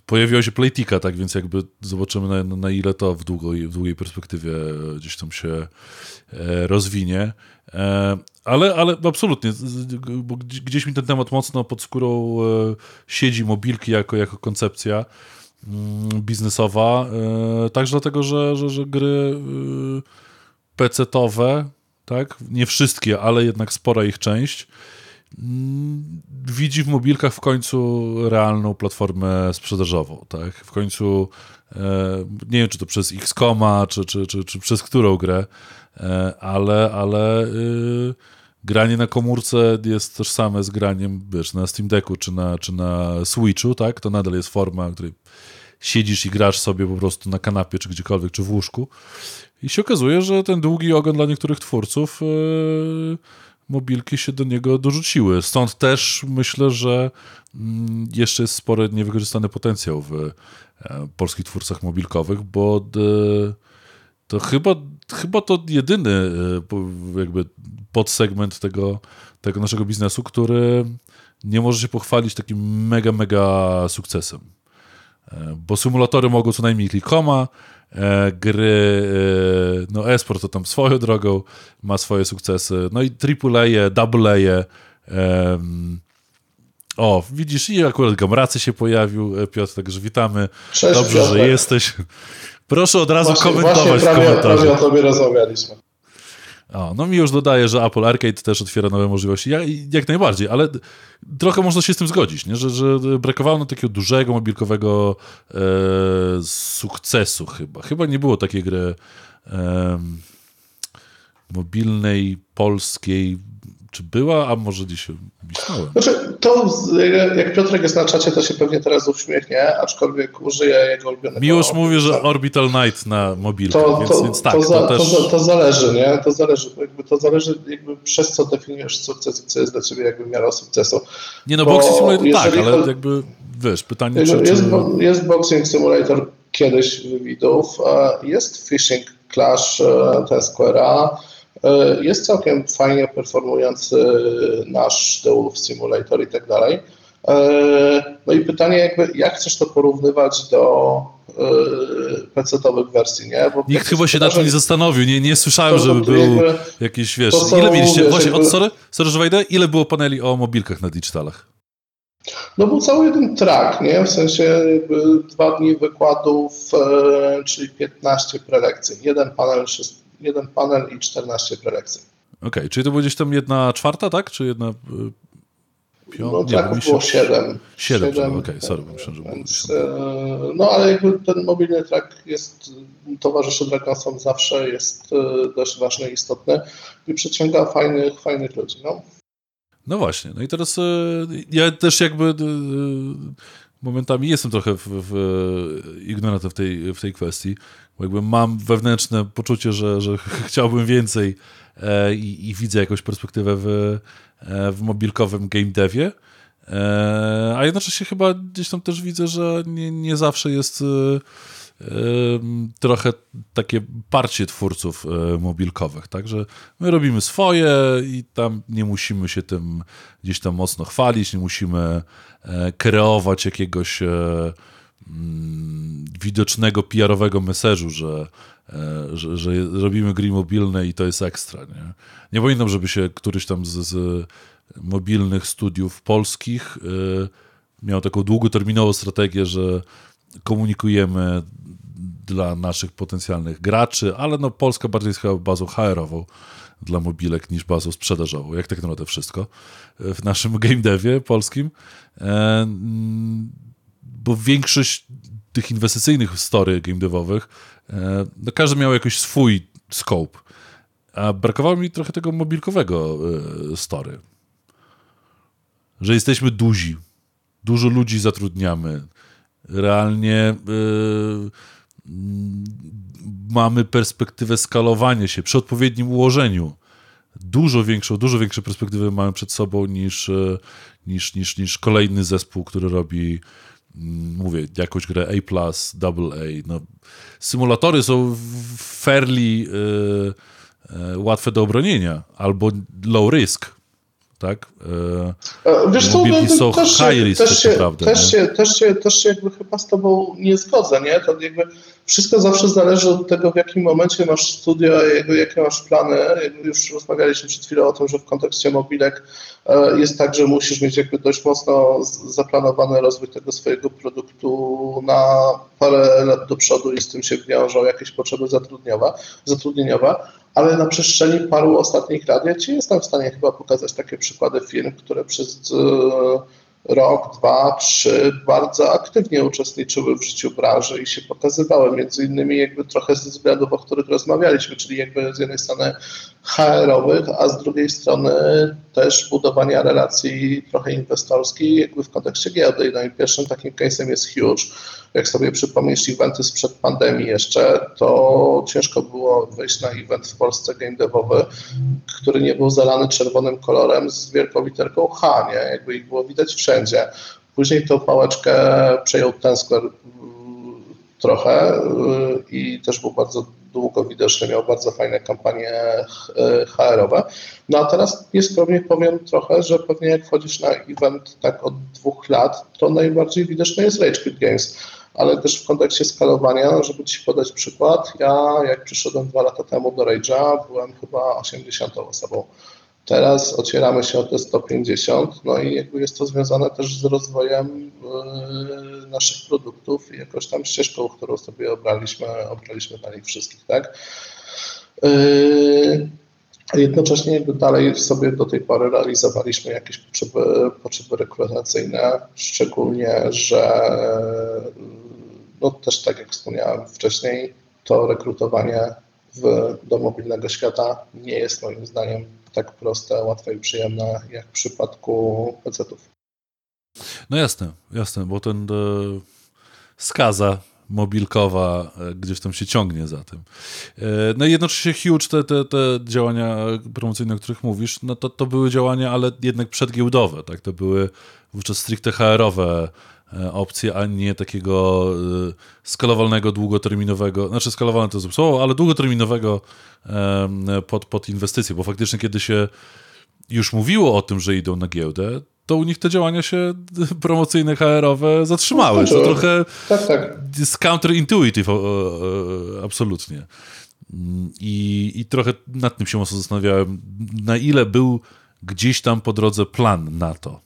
pojawiła się Playtika, tak więc jakby zobaczymy na, na ile to w długiej, w długiej perspektywie gdzieś tam się e, rozwinie. E, ale, ale absolutnie, bo gdzieś mi ten temat mocno pod skórą e, siedzi, mobilki jako, jako koncepcja mm, biznesowa, także dlatego, że, że, że gry PC-towe, tak, nie wszystkie, ale jednak spora ich część, widzi w mobilkach w końcu realną platformę sprzedażową, tak? W końcu e, nie wiem, czy to przez Xcoma, czy, czy, czy, czy przez którą grę, e, ale, ale y, granie na komórce jest tożsame z graniem, wiesz, na Steam Decku, czy na, czy na Switchu, tak? To nadal jest forma, w której siedzisz i grasz sobie po prostu na kanapie, czy gdziekolwiek, czy w łóżku. I się okazuje, że ten długi ogon dla niektórych twórców yy, mobilki się do niego dorzuciły. Stąd też myślę, że mm, jeszcze jest spory niewykorzystany potencjał w e, polskich twórcach mobilkowych, bo to chyba, chyba to jedyny e, jakby podsegment tego, tego naszego biznesu, który nie może się pochwalić takim mega, mega sukcesem. E, bo symulatory mogą co najmniej kilkoma, E, gry, e, no esport to tam swoją drogą ma swoje sukcesy, no i AAA, AA, O, widzisz, i akurat Gamracy się pojawił, e, Piotr, także witamy. Cześć, Dobrze, Piotrek. że jesteś. Proszę od razu Właśnie, komentować właśnie w prawie, komentarzach. prawie o tobie rozmawialiśmy. O, no mi już dodaje, że Apple Arcade też otwiera nowe możliwości. Ja, jak najbardziej, ale trochę można się z tym zgodzić, nie? Że, że brakowało takiego dużego mobilkowego e, sukcesu chyba. Chyba nie było takiej gry e, mobilnej, polskiej. Czy była, a może gdzieś myślałem. Znaczy, to jak Piotrek jest na czacie, to się pewnie teraz uśmiechnie, aczkolwiek użyję jego ulubionego... Miłosz mówi, że Orbital Night na mobilkę, to, więc, to, więc tak, to, to, za, też... to, to zależy, nie? To zależy, jakby to zależy jakby przez co definiujesz sukces i co jest dla ciebie jakby miarą sukcesu. Nie no, bo Boxing Simulator tak, ale jakby, wiesz, pytanie, czy... Jakby czy... Jest, bo- jest Boxing Simulator kiedyś widów, e, jest Fishing Clash e, ten Square'a, jest całkiem fajnie performujący nasz The Wolf Simulator i tak dalej. E, No i pytanie jakby, jak chcesz to porównywać do e, PC-owych wersji, nie? Bo Nikt chyba się nad tym nie zastanowił, nie, nie słyszałem, To- żeby to był jakby- jakiś, wiesz, to są, ile mieliście, wiesz, właśnie, jakby- od, sorry, sorry, że wejdę, ile było paneli o mobilkach na digitalach? No był cały jeden track, nie? W sensie jakby dwa dni wykładów, e, czyli 15 prelekcji. Jeden panel, jeden panel i 14 prelekcji. Okej, czyli to było gdzieś tam jedna czwarta, tak? Czy jedna... y, Pią... No nie, mi się- było 7. Siedem, okej, sorry, bo myślałem, że Więc, e, no ale jakby ten mobilny track jest, towarzyszy Dragonsom zawsze, jest e, dość ważny i istotny i przyciąga fajnych, fajnych ludzi. No. No właśnie, no i teraz e, ja też jakby momentami jestem trochę w, w, ignorantem w tej, w tej kwestii, bo jakby mam wewnętrzne poczucie, że, że <laughs> chciałbym więcej e, i, i widzę jakąś perspektywę w, e, w mobilkowym game devie, e, a jednocześnie chyba gdzieś tam też widzę, że nie, nie zawsze jest e, trochę takie parcie twórców e, mobilkowych, także my robimy swoje i tam nie musimy się tym gdzieś tam mocno chwalić, nie musimy e, kreować jakiegoś e, mm, widocznego PR-owego że, e, że, że robimy gry mobilne i to jest ekstra. Nie, nie pamiętam, żeby się któryś tam z, z mobilnych studiów polskich e, miał taką długoterminową strategię, że komunikujemy dla naszych potencjalnych graczy, ale no Polska bardziej jest chyba bazą HR-ową dla mobilek niż bazą sprzedażową, jak tak naprawdę wszystko w naszym game devie polskim. E, mm, Bo większość tych inwestycyjnych story game devowych, e, no każdy miał jakiś swój scope, a brakowało mi trochę tego mobilkowego e, story. Że jesteśmy duzi, dużo ludzi zatrudniamy, realnie yy, mamy perspektywę skalowania się przy odpowiednim ułożeniu. Dużo większą, dużo większe perspektywy mamy przed sobą niż, yy, niż, niż, niż kolejny zespół, który robi mm, mówię, jakąś grę A+, double A. No, symulatory są fairly yy, yy, łatwe do obronienia albo low risk, tak? Yy, E, Wiesz co, no, są też, high się, risk też, tak się, naprawdę, też, nie? się, też, się, też się jakby chyba z tobą nie zgodzę, nie? To jakby wszystko zawsze zależy od tego, w jakim momencie masz studio, jakby, jakie masz plany. Jakby już rozmawialiśmy przed chwilą o tym, że w kontekście mobilek e, jest tak, że musisz mieć jakby dość mocno zaplanowany rozwój tego swojego produktu na parę lat do przodu i z tym się wiążą jakieś potrzeby zatrudniowe, zatrudnieniowe, ale na przestrzeni paru ostatnich lat ja Ci jestem w stanie chyba pokazać takie przykłady firm, które przez e, rok, dwa, trzy bardzo aktywnie uczestniczyły w życiu branży i się pokazywały, między innymi jakby trochę ze względów, o których rozmawialiśmy, czyli jakby z jednej strony HR-owych, a z drugiej strony też budowania relacji trochę inwestorskich jakby w kontekście giełdy. No i pierwszym takim case'em jest Huge. Jak sobie przypomnisz eventy sprzed pandemii jeszcze, to ciężko było wejść na event w Polsce game devowy, który nie był zalany czerwonym kolorem z wielką literką H, nie? Jakby ich było widać wszędzie. Później tą pałeczkę przejął ten Square trochę y, i też był bardzo długo widoczny, miał bardzo fajne kampanie y, HR-owe. No a teraz nieskromnie powiem trochę, że pewnie jak wchodzisz na event tak od dwóch lat, to najbardziej widoczny jest Rage Quit Games ale też w kontekście skalowania, żeby Ci podać przykład, ja jak przyszedłem dwa lata temu do Rage'a, byłem chyba 80 osobą. Teraz ocieramy się o te 150, no i jakby jest to związane też z rozwojem naszych produktów i jakoś tam ścieżką, którą sobie obraliśmy, obraliśmy dla nich wszystkich, tak? Jednocześnie jakby dalej sobie do tej pory realizowaliśmy jakieś potrzeby, potrzeby rekrutacyjne, szczególnie, że no też tak jak wspomniałem wcześniej, to rekrutowanie w, do mobilnego świata nie jest moim zdaniem tak proste, łatwe i przyjemne jak w przypadku PC-ów. No jasne, jasne, bo ten e, skaza mobilkowa e, gdzieś tam się ciągnie za tym. E, no i jednocześnie huge te, te, te działania promocyjne, o których mówisz, no to, to były działania, ale jednak przedgiełdowe, tak? To były wówczas stricte HR-owe e, opcje, a nie takiego skalowalnego, długoterminowego, znaczy skalowalne to jest słowo, ale długoterminowego pod, pod inwestycje, bo faktycznie kiedy się już mówiło o tym, że idą na giełdę, to u nich te działania się <laughs> promocyjne HR-owe zatrzymały. No, to trochę tak, tak. jest counterintuitive absolutnie. I, I trochę nad tym się mocno zastanawiałem, na ile był gdzieś tam po drodze plan na to.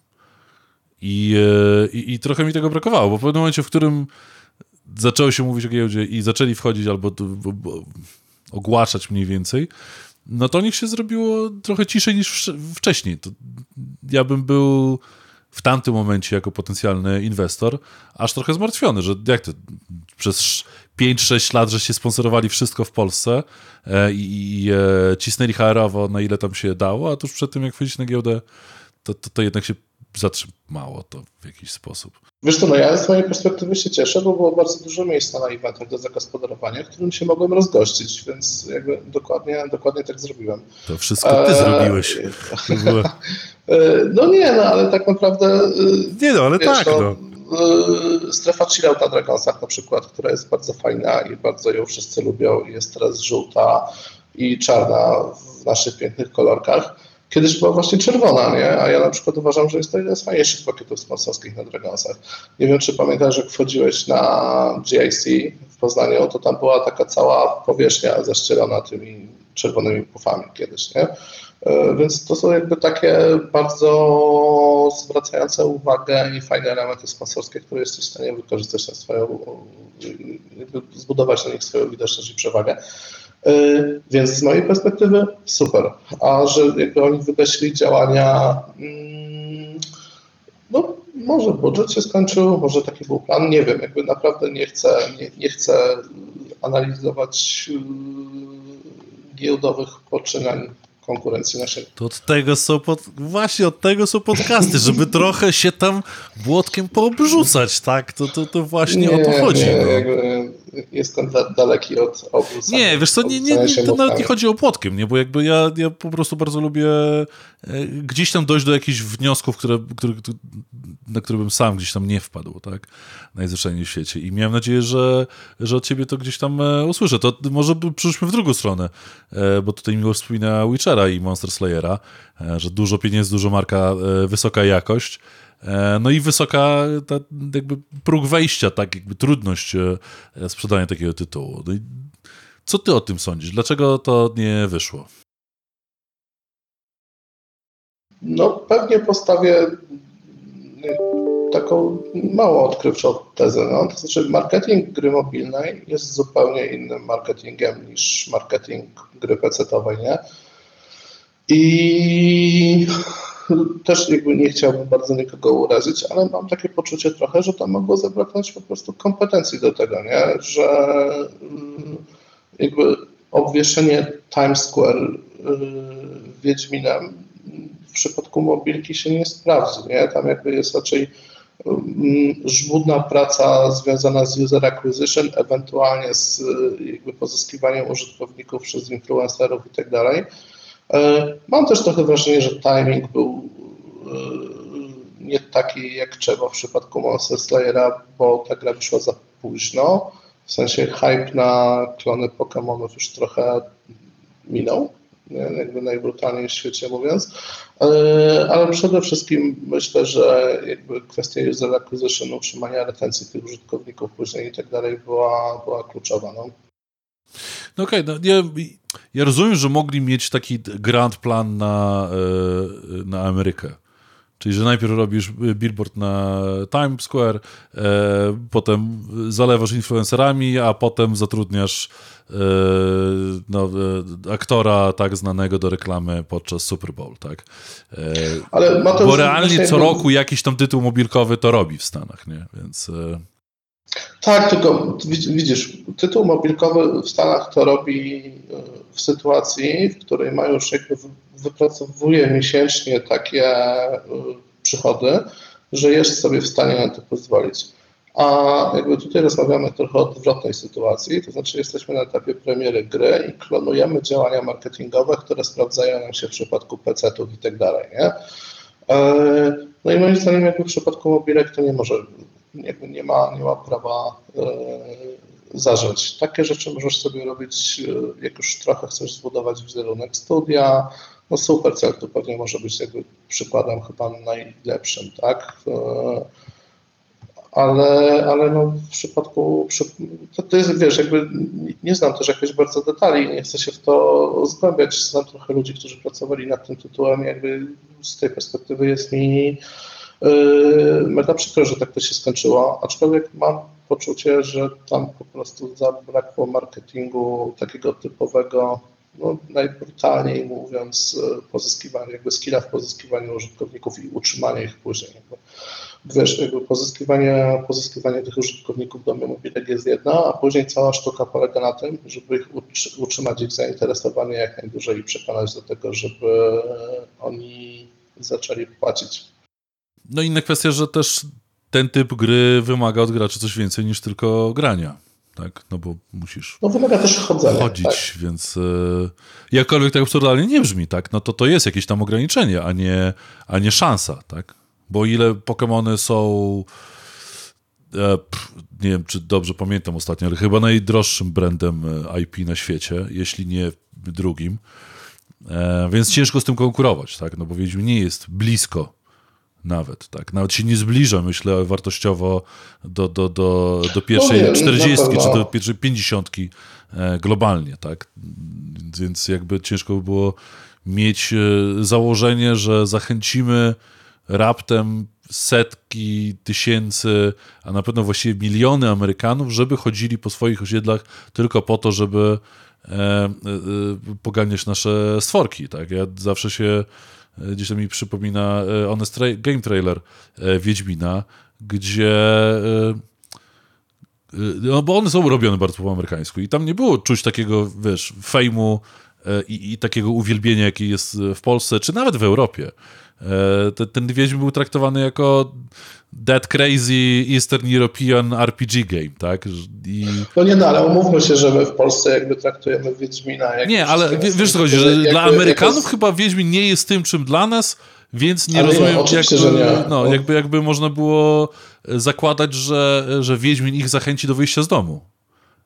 I, e, i, i trochę mi tego brakowało, bo w pewnym momencie, w którym zaczęło się mówić o giełdzie i zaczęli wchodzić albo ogłaszać mniej więcej, no to nich się zrobiło trochę ciszej niż wcześniej. To ja bym był w tamtym momencie jako potencjalny inwestor aż trochę zmartwiony, że jak to przez 5-6 lat, żeście sponsorowali wszystko w Polsce e, i, i e, cisnęli HR-owo na ile tam się dało, a tuż przed tym jak wchodzić na giełdę, to, to, to jednak się zatrzymało to w jakiś sposób. Wiesz co, no ja z mojej perspektywy się cieszę, bo było bardzo dużo miejsca na eventach do zagospodarowania, którym się mogłem rozgościć, więc jakby dokładnie, dokładnie tak zrobiłem. To wszystko ty e... zrobiłeś. <laughs> E, no nie, no ale tak naprawdę... E, nie no, ale wiesz, tak no. E, strefa chillout na Dragonsach na przykład, która jest bardzo fajna i bardzo ją wszyscy lubią i jest teraz żółta i czarna w naszych pięknych kolorkach kiedyś była właśnie czerwona, nie? A ja na przykład uważam, że jest to jeden z fajniejszych pakietów sponsorskich na Dragonsach. Nie wiem, czy pamiętasz, jak wchodziłeś na GIC w Poznaniu, to tam była taka cała powierzchnia zaścielona tymi czerwonymi pufami kiedyś, nie? E, więc to są jakby takie bardzo zwracające uwagę i fajne elementy sponsorskie, które jesteś w stanie wykorzystać na swoją, zbudować na nich swoją widoczność i przewagę. Y, więc z mojej perspektywy super. A że jakby oni wygasili działania, mm, no może budżet się skończył, może taki był plan, nie wiem, jakby naprawdę nie chcę, nie, nie chcę analizować y, giełdowych poczynań konkurencji naszej. To od tego są pod... właśnie od tego są podcasty, żeby <laughs> trochę się tam błotkiem poobrzucać, tak? To, to, to właśnie nie, o to chodzi. Nie, no. jestem da daleki od obrzucania. Nie, wiesz co, nie, nie, nie, to nawet nie chodzi o płotkiem, nie? bo jakby ja, ja po prostu bardzo lubię e, gdzieś tam dojść do jakichś wniosków, które, które, na które bym sam gdzieś tam nie wpadł, tak? Najzwyczajniej w świecie. I miałem nadzieję, że, że od ciebie to gdzieś tam e, usłyszę. To może przyszliśmy w drugą stronę, e, bo tutaj miło wspomina I Monster Slayera, e, że dużo pieniędzy, dużo marka, wysoka jakość. No i wysoka ta, jakby próg wejścia, tak jakby trudność sprzedania takiego tytułu. No co ty o tym sądzisz? Dlaczego to nie wyszło? No pewnie postawię taką mało odkrywczą tezę. No. To znaczy marketing gry mobilnej jest zupełnie innym marketingiem niż marketing gry PC-owej, nie? I też jakby nie chciałbym bardzo nikogo urazić, ale mam takie poczucie trochę, że tam mogło zabraknąć po prostu kompetencji do tego, nie? Że mm, jakby obwieszenie Times Square y, Wiedźminem w przypadku mobilki się nie sprawdzi, nie? Tam jakby jest raczej mm, żmudna praca związana z user acquisition, ewentualnie z jakby pozyskiwaniem użytkowników przez influencerów i tak dalej. E, mam też trochę wrażenie, że timing był e, nie taki jak trzeba w przypadku Monster Slayera, bo ta gra wyszła za późno. W sensie hype na klony Pokémonów już trochę minął jakby najbrutalniej w świecie mówiąc, e, ale przede wszystkim myślę, że jakby kwestia user acquisition, utrzymania retencji tych użytkowników później i tak dalej była, była kluczowa. No. No okej, okay, no, ja, ja rozumiem, że mogli mieć taki grand plan na, e, na Amerykę. Czyli, że najpierw robisz billboard na Times Square, e, potem zalewasz influencerami, a potem zatrudniasz e, no, e, aktora tak znanego do reklamy podczas Super Bowl, tak? E, Ale bo realnie co roku jakiś tam tytuł mobilkowy to robi w Stanach, nie? Więc... Tak, tylko widzisz, tytuł mobilkowy w Stanach to robi e, w sytuacji, w której ma już jakby wypracowuje miesięcznie takie e, przychody, że jest sobie w stanie na to pozwolić. A jakby tutaj rozmawiamy trochę o odwrotnej sytuacji, to znaczy jesteśmy na etapie premiery gry i klonujemy działania marketingowe, które sprawdzają nam się w przypadku PC-ów i tak dalej, nie? E, no i moim zdaniem jakby w przypadku mobilek to nie może, jakby nie ma, nie ma prawa e. Takie rzeczy możesz sobie robić, jak już trochę chcesz zbudować wizerunek studia, no super cel to pewnie może być jakby przykładem chyba najlepszym, tak? E, ale, ale no w przypadku, to, to jest, wiesz, jakby nie znam też jakoś bardzo detali, nie chcę się w to zgłębiać, znam trochę ludzi, którzy pracowali nad tym tytułem, jakby z tej perspektywy jest mi mega przykro, że tak to się skończyło, aczkolwiek mam poczucie, że tam po prostu zabrakło marketingu takiego typowego, no, najbrutalniej mówiąc, e, pozyskiwania, jakby skilla w pozyskiwaniu użytkowników i utrzymania ich później. Jakby, wiesz, jakby pozyskiwanie, pozyskiwanie tych użytkowników do mobilek jest jedna, a później cała sztuka polega na tym, żeby ich utrzymać ich zainteresowanie jak najdłużej i przekonać do tego, żeby oni zaczęli płacić. No inna kwestia, że też ten typ gry wymaga od graczy coś więcej niż tylko grania tak? No bo musisz. No wymaga też chodzenia. Chodzić, tak. więc e, jakkolwiek tak absurdalnie nie brzmi, tak? No to to jest jakieś tam ograniczenie, a nie, a nie szansa, tak? Bo ile Pokémony są. E, pff, nie wiem, czy dobrze pamiętam ostatnio, ale chyba najdroższym brandem e, IP na świecie, jeśli nie drugim. E, więc ciężko z tym konkurować, tak? No bo Wiedźmin nie jest blisko nawet, tak. Nawet się nie zbliża, myślę, wartościowo do, do, do, do pierwszej no 40 czy do pierwszej 50 e, globalnie, tak. Więc jakby ciężko by było mieć e, założenie, że zachęcimy raptem setki tysięcy, a na pewno właściwie miliony Amerykanów, żeby chodzili po swoich osiedlach tylko po to, żeby e, e, poganiać nasze stworki, tak. Ja zawsze się E, gdzieś to mi przypomina e, Honest tra Game Trailer e, Wiedźmina, gdzie no bo one są robione bardzo po amerykańsku i tam nie było czuć takiego, wiesz, fejmu i, i takiego uwielbienia, jaki jest w Polsce, czy nawet w Europie. Ten, ten Wiedźmin był traktowany jako That Crazy Eastern European RPG game, tak? I... No nie, no ale umówmy się, że my w Polsce jakby traktujemy Wiedźmina jak... Nie, ale wiesz co chodzi, że jakby, dla Amerykanów jako... chyba Wiedźmin nie jest tym, czym dla nas, więc nie ale rozumiem, nie, jakby, nie. No, no. Jakby, jakby można było zakładać, że, że Wiedźmin ich zachęci do wyjścia z domu.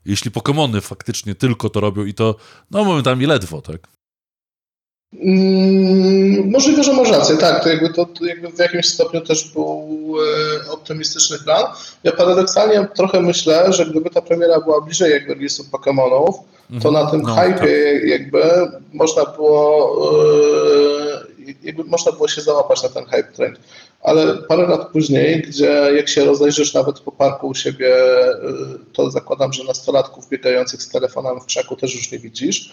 Jeśli Pokémony faktycznie tylko to robią i to, no momentami ledwo, tak? Mm, możliwe, że masz rację, tak, to jakby, to, to jakby w jakimś stopniu też był e, optymistyczny plan. Ja paradoksalnie trochę myślę, że gdyby ta premiera była bliżej jakby release'u Pokémonów, to na tym no, hype tak. jakby można było e, jakby można było się załapać na ten hype trend. Ale parę lat później, gdzie jak się rozejrzysz nawet po parku u siebie, e, to zakładam, że nastolatków biegających z telefonem w krzaku też już nie widzisz,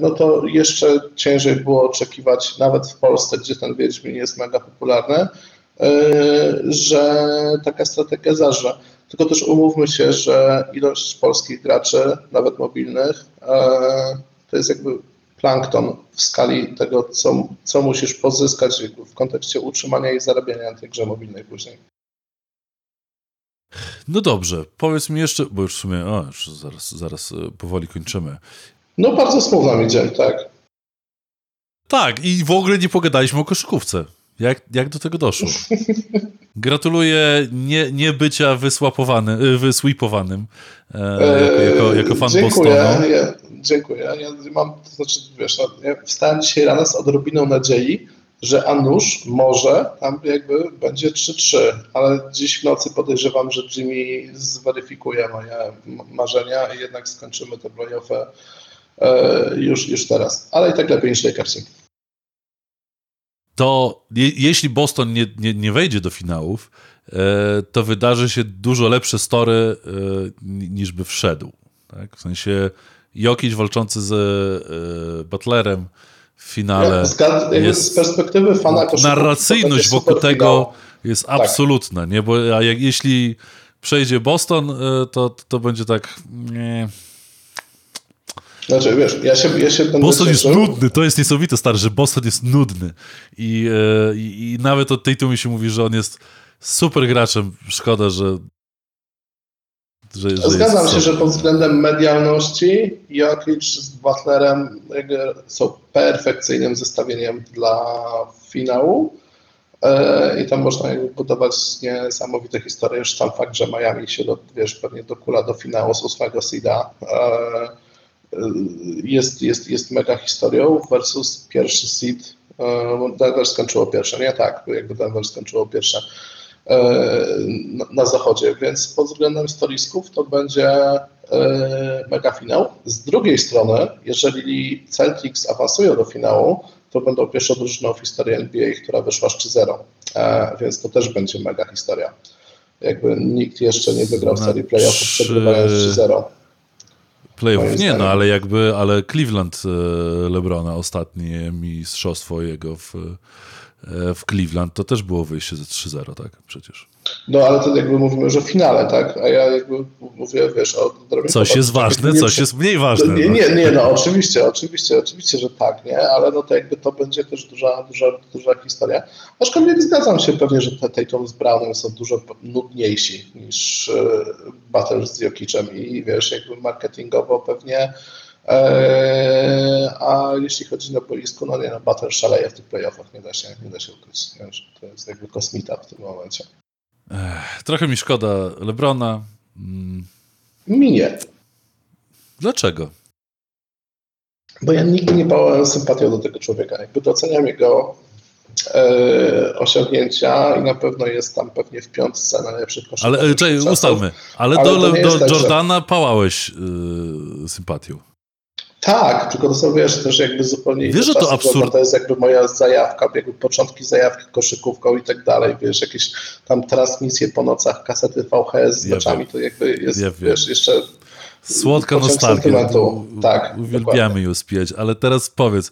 no to jeszcze ciężej było oczekiwać, nawet w Polsce, gdzie ten Wiedźmin jest mega popularny, e, że taka strategia zażre. Tylko też umówmy się, że ilość polskich graczy, nawet mobilnych, e, to jest jakby plankton w skali tego, co, co musisz pozyskać w kontekście utrzymania i zarabiania na tej grze mobilnej później. No dobrze, powiedz mi jeszcze, bo już w sumie, o, już zaraz, zaraz powoli kończymy. No bardzo smutno idzie, tak. Tak, i w ogóle nie pogadaliśmy o koszykówce. Jak, jak do tego doszło? <laughs> Gratuluję nie, nie bycia wysłapowany, y, wysweepowanym e, jako, jako, jako fan dziękuję, Bostonu. Ja, dziękuję. Ja mam, to znaczy, wiesz, no, ja wstałem dzisiaj rano z odrobiną nadziei, że a nuż może tam jakby będzie 3-3, ale dziś w nocy podejrzewam, że Jimmy zweryfikuje moje marzenia i jednak skończymy te playoffy e, już, już teraz. Ale i tak lepiej niż Lakersi. To je, jeśli Boston nie, nie, nie wejdzie do finałów, e, to wydarzy się dużo lepsze story e, niż by wszedł. Tak? W sensie Jokic walczący z e, Butlerem, w finale. Zgad, jest, z perspektywy fana Narracyjność wokół tego finał. jest tak. absolutna, nie? Bo a jak, jeśli przejdzie Boston, e, to, to będzie tak. Nie. Znaczy, wiesz, ja się, ja się Boston jest nudny, to jest niesamowite, stary, że Boston jest nudny. I, e, i, i nawet od tej tu mi się mówi, że on jest super graczem. Szkoda, że że, że Zgadzam się, że pod względem medialności Jokic z Butlerem są perfekcyjnym zestawieniem dla finału e, i tam można budować niesamowite historie. Już sam fakt, że Miami się do, wiesz, pewnie dokula do finału z ósmego seeda e, jest, jest, jest mega historią versus pierwszy seed. E, Denver skończyło pierwsze, nie tak, jakby Denver skończyło pierwsze E, na zachodzie, więc pod względem storisków to będzie e, mega finał. Z drugiej strony, jeżeli Celtics awansują do finału, to będą pierwszą drużyną w historii NBA, która wyszła z 3-0, e, więc to też będzie mega historia. Jakby nikt jeszcze nie wygrał w serii playoffów przegrywając 3-0. Playoff nie, no ale jakby, ale Cleveland Lebrona ostatnie mistrzostwo jego w E, w Cleveland, to też było wyjście ze 3-0, tak? Przecież. No ale to jakby mówimy już o finale, tak? A ja jakby mówię, wiesz, o Coś jest ważne, coś jest mniej ważne. Nie, no. nie, nie, no oczywiście, oczywiście, oczywiście, że tak, nie? Ale no to jakby to będzie też duża, duża, duża historia. Aczkolwiek zgadzam się pewnie, że te Tatum z Brownem są dużo nudniejsi niż e, Battles z Jokicem i wiesz, jakby marketingowo pewnie Eee, a jeśli chodzi na boisku, no nie, no Butler szaleje w tych playoffach, nie da się, nie da się ukryć. To jest jakby kosmita w tym momencie. Trochę mi szkoda Lebrona. Mm. Mi nie. Dlaczego? Bo ja nigdy nie bałem sympatią do tego człowieka. Jakby doceniam jego e, osiągnięcia i na pewno jest tam pewnie w piątce najlepszych koszykarzy. Ale czekaj, ustalmy. Ale, ale do, do tak, Jordana że... pałałeś yy, sympatią. Tak, tylko to są, wiesz, też jakby zupełnie Wiesz, że to absurd. To jest jakby moja zajawka, jakby początki zajawki koszykówką i tak dalej, wiesz, jakieś tam transmisje po nocach, kasety VHS z meczami, to jakby jest, ja wiesz, jeszcze... Słodka nostalgia. Tak, Uwielbiamy ją spieć, ale teraz powiedz,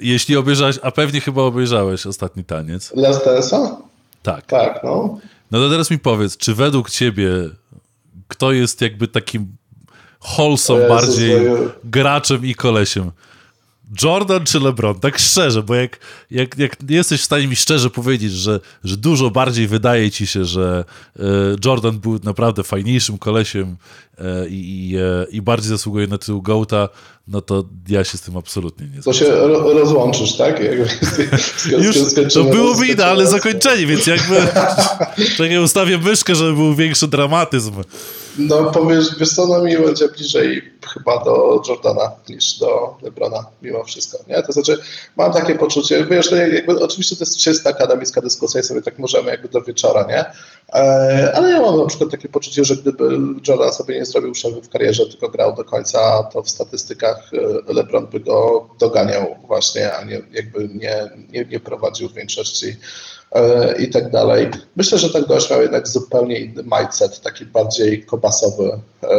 jeśli obejrzałeś, a pewnie chyba obejrzałeś ostatni taniec. Last Dance'a? Tak. Tak, no. No to teraz mi powiedz, czy według ciebie kto jest jakby takim wholesome bardziej graczem i kolesiem. Jordan czy LeBron? Tak szczerze, bo jak, jak, jak jesteś w stanie mi szczerze powiedzieć, że, że dużo bardziej wydaje ci się, że e, Jordan był naprawdę fajniejszym kolesiem e, i, e, i bardziej zasługuje na tytuł Gołta, no to ja się z tym absolutnie nie zgadzam. To się ro rozłączysz, tak? Już, to byłoby idealne zakończenie, więc jakby <laughs> czekaj, ustawię myszkę, żeby był większy dramatyzm. No powiesz, wiesz co, no mi będzie bliżej chyba do Jordana niż do Lebrona, mimo wszystko, nie? To znaczy, mam takie poczucie, wiesz, jakby, oczywiście to jest czysta akademicka dyskusja i sobie tak możemy jakby do wieczora, nie? E, ale ja mam na przykład takie poczucie, że gdyby Jordan sobie nie zrobił przerwy w karierze, tylko grał do końca, to w statystykach e, LeBron by go doganiał właśnie, a nie jakby nie, nie, nie prowadził w większości i tak dalej. Myślę, że ten gość miał jednak zupełnie inny mindset, taki bardziej kobasowy, e,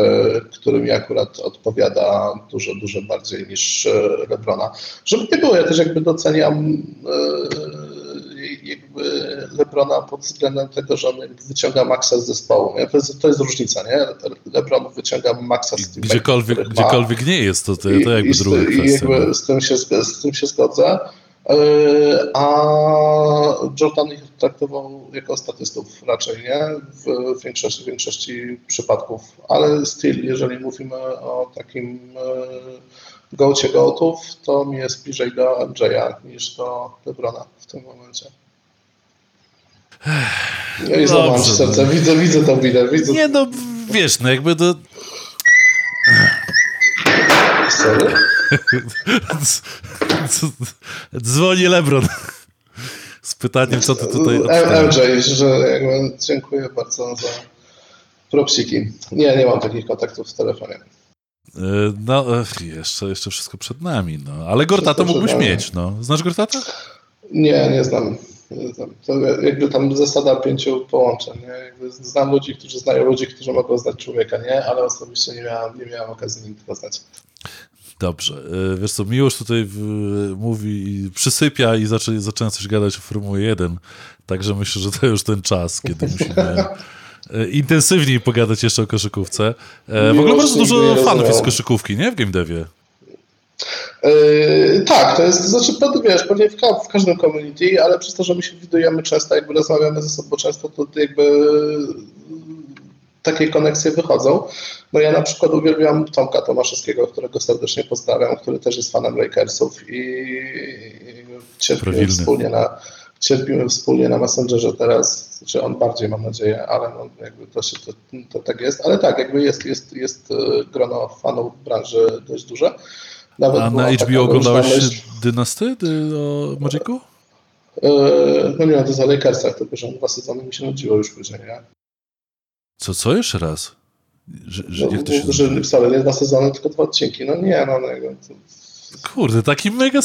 który mi akurat odpowiada dużo, dużo bardziej niż e, Lebrona. Żeby nie było, ja też jakby doceniam jakby Lebrona pod względem tego, że on wyciąga maksa z zespołu. Nie? To, jest, to jest różnica, nie? Lebron wyciąga maksa z tym. Gdziekolwiek, gdziekolwiek nie jest, to, to, to jakby i, druga kwestia. I jakby z, tym się, z tym się zgodzę. E, a Jordan ich traktował jako statystów raczej, nie? W większości, w większości przypadków. Ale still, jeżeli mówimy o takim e, gołcie gołtów, to mi jest bliżej do MJ'a niż do Lebrona w tym momencie. No i złamam serce, widzę, widzę tą winę. Widzę. Nie no, wiesz, no jakby to... Sorry? <laughs> Dzwoni Lebron. pytaniem, co ty tutaj MJ, że jakby dziękuję bardzo za propsiki. Nie, nie mam takich kontaktów w telefonie. E, no, jeszcze, jeszcze wszystko przed nami, no. Ale Gortata mógłbyś mieć, no. Znasz Gortata? Nie, nie znam. Nie znam. To jakby tam zasada pięciu połączeń, nie? Jakby znam ludzi, którzy znają ludzi, którzy mogą znać człowieka, nie? Ale osobiście nie miałem, nie miałem okazji nim poznać. Dobrze. E, wiesz co, Miłosz tutaj mówi i przysypia i zaczę, zaczyna coś gadać o Formuły 1, także myślę, że to już ten czas, kiedy musimy e, intensywniej pogadać jeszcze o koszykówce. E, w ogóle bardzo dużo fanów jest koszykówki, nie? W game devie. Yy, tak, to jest, znaczy, wiesz, pewnie w, w, każdym community, ale przez to, że my się widujemy często, jakby rozmawiamy ze sobą często, to jakby takie koneksje wychodzą. No ja na przykład uwielbiam Tomka Tomaszewskiego, którego serdecznie pozdrawiam, który też jest fanem Lakersów i, i cierpimy wspólnie na cierpimy wspólnie na Messengerze teraz, czy on bardziej mam nadzieję, ale no jakby to, się, to, to tak jest, ale tak, jakby jest, jest, jest e, grono fanów branży dość duże. Nawet A na HBO oglądałeś myśl... Dynasty o Magicu? Yy, no nie, to za Lakersach, tylko że dwa sezony mi się nudziło już później, nie? Co, co jeszcze raz? Że, że, no, to się że wcale nie dwa sezony, tylko dwa odcinki. No nie, no, no to, Kurde, taki mega...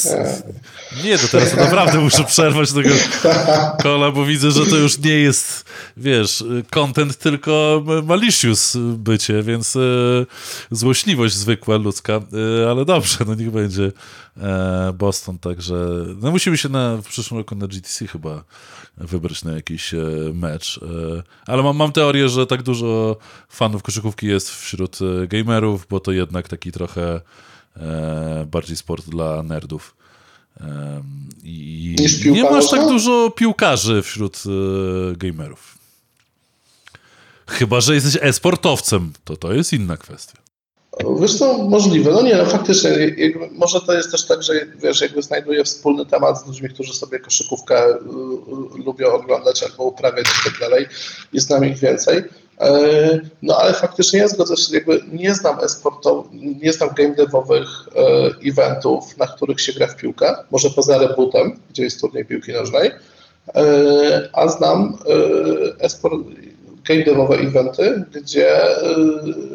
Nie, to teraz <laughs> naprawdę muszę przerwać tego <laughs> kola, bo widzę, że to już nie jest, wiesz, content, tylko malicious bycie, więc e, złośliwość zwykła, ludzka, e, ale dobrze, no niech będzie e, Boston, także no musimy się na, w przyszłym roku na GTC chyba wybrać na jakiś mecz, ale mam, mam teorię, że tak dużo fanów koszykówki jest wśród gamerów, bo to jednak taki trochę bardziej sport dla nerdów. I nie masz tak dużo piłkarzy wśród e, gamerów. Chyba, że jesteś e-sportowcem, to to jest inna kwestia. Wiesz co, możliwe. No nie, no faktycznie, jakby, może to jest też tak, że wiesz, jakby znajduję wspólny temat z ludźmi, którzy sobie koszykówkę y, y, lubią oglądać albo uprawiać i tak dalej. Jest nam ich więcej. E, no ale faktycznie ja zgodzę się, jakby nie znam e-sportowych, nie znam game devowych e, eventów, na których się gra w piłkę, może poza rebootem, gdzie jest turniej piłki nożnej, e, a znam e-sport, game devowe eventy, gdzie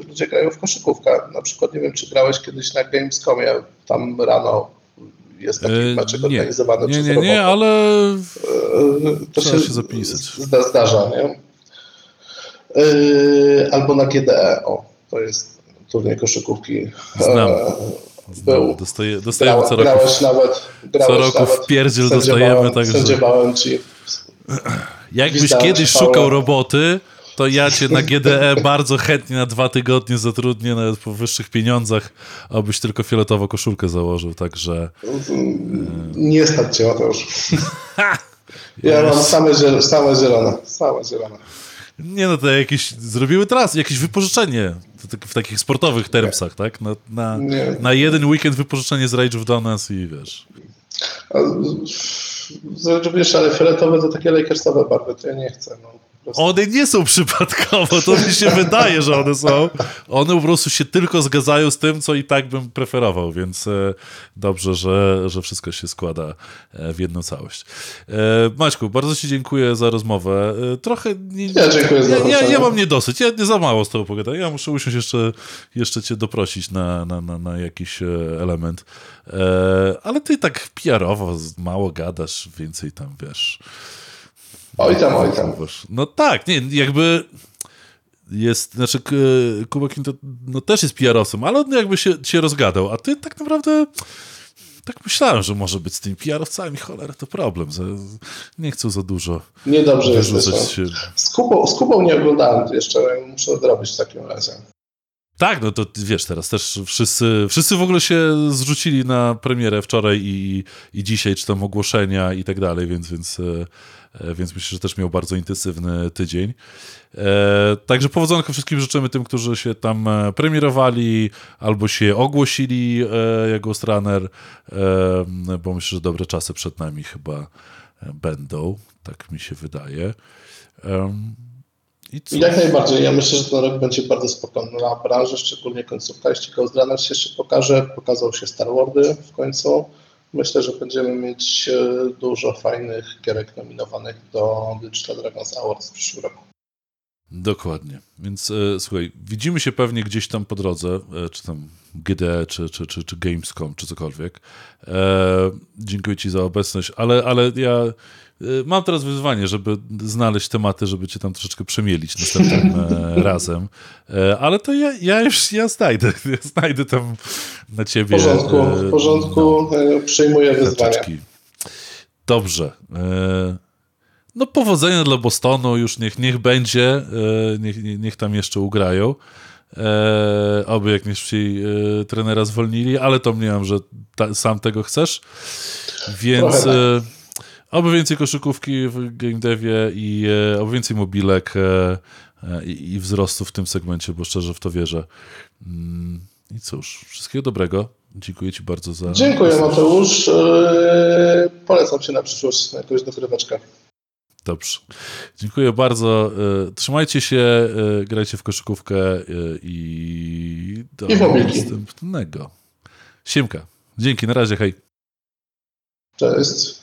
ludzie grają w koszykówkę. Na przykład nie wiem, czy grałeś kiedyś na Gamescomie, tam rano jest taki e, meczek organizowany nie, przez Nie, nie, nie, ale to się, się zapisać. Zdarza, nie? Yy, albo na GDE. O, to jest turniej koszykówki. Znam. E, był. Dostaje, dostajemy co roku. Grałeś nawet, grałeś co roku nawet, w pierdziel dostajemy. Także... Sędziowałem ci. Jakbyś kiedyś szukał roboty, to ja cię na GDE <laughs> bardzo chętnie na dwa tygodnie zatrudnię, nawet po wyższych pieniądzach, abyś tylko fioletową koszulkę założył, także... Nie stać cię, Mateusz. <laughs> ja mam same, zielone, same zielone, same zielone. Nie no, to jakieś, zrobiły teraz jakieś wypożyczenie w takich sportowych termsach, tak? Na, na, na jeden weekend wypożyczenie z Rage'ów do nas i wiesz. Wiesz, ale fioletowe to takie Lakersowe barwy, to ja nie chcę. No. One nie są przypadkowo, to mi się wydaje, że one są. One po prostu się tylko zgadzają z tym, co i tak bym preferował, więc e, dobrze, że, że wszystko się składa e, w jedną całość. E, Maćku, bardzo Ci dziękuję za rozmowę. Trochę. Nie, ja dziękuję za ja, ja, ja mam niedosyć, ja nie za mało z Tobą pogadać. Ja muszę usiąść jeszcze, jeszcze Cię doprosić na, na, na, na jakiś element. Ale Ty tak PR-owo mało gadasz, więcej tam wiesz. Oj tam, oj tam. No tak, nie, jakby jest, znaczy Kuba to no, też jest PR-owcem, ale on jakby się, się rozgadał, a ty tak naprawdę tak myślałem, że może być z tymi PR-owcami, cholera, to problem. Nie chcą za dużo. Niedobrze jest. Się... Z, Kubą, z Kubą nie oglądałem jeszcze, muszę zrobić w takim razie. Tak, no to wiesz, teraz też wszyscy, wszyscy w ogóle się zrzucili na premierę wczoraj i, i dzisiaj, czy tam ogłoszenia i tak dalej, więc, więc e, E, więc myślę, że też miał bardzo intensywny tydzień. E, także powodzonka wszystkim życzymy tym, którzy się tam e, premierowali albo się ogłosili jako straner, bo myślę, że dobre czasy przed nami chyba będą, tak mi się wydaje. I Jak najbardziej. Ja myślę, że ten rok będzie bardzo spokojny dla branży, szczególnie końcówka. Jeśli Runner się jeszcze pokaże, pokazał się Star Wars w końcu. myślę, że będziemy mieć e, dużo fajnych gierek nominowanych do Digital Dragons Awards w przyszłym roku. Dokładnie. Więc e, słuchaj, widzimy się pewnie gdzieś tam po drodze, e, czy tam GD, czy, czy, czy, czy Gamescom, czy cokolwiek. E, dziękuję Ci za obecność, ale, ale ja mam teraz wyzwanie, żeby znaleźć tematy, żeby Cię tam troszeczkę przemielić następnym e, <laughs> razem. E, ale to ja, ja już ja znajdę, <laughs> ja znajdę tam na Ciebie. W porządku, e, w porządku, e, przyjmuję wyzwanie. Dobrze. No powodzenia dla Bostonu, już niech, niech będzie, niech, niech tam jeszcze ugrają. E, oby jak najszybciej e, trenera zwolnili, ale to mniemam, że ta, sam tego chcesz. Więc e, oby więcej koszykówki w game devie i e, oby więcej mobilek e, e, i, i wzrostu w tym segmencie, bo szczerze w to wierzę. Mm, I cóż, wszystkiego dobrego. Dziękuję Ci bardzo za. Dziękuję Mateusz. Polecam Cię na przyszłość na jakąś dogryweczkę. Dobrze. Dziękuję bardzo. Trzymajcie się, grajcie w koszykówkę i do I następnego. Siemka. Dzięki, na razie, hej. Cześć.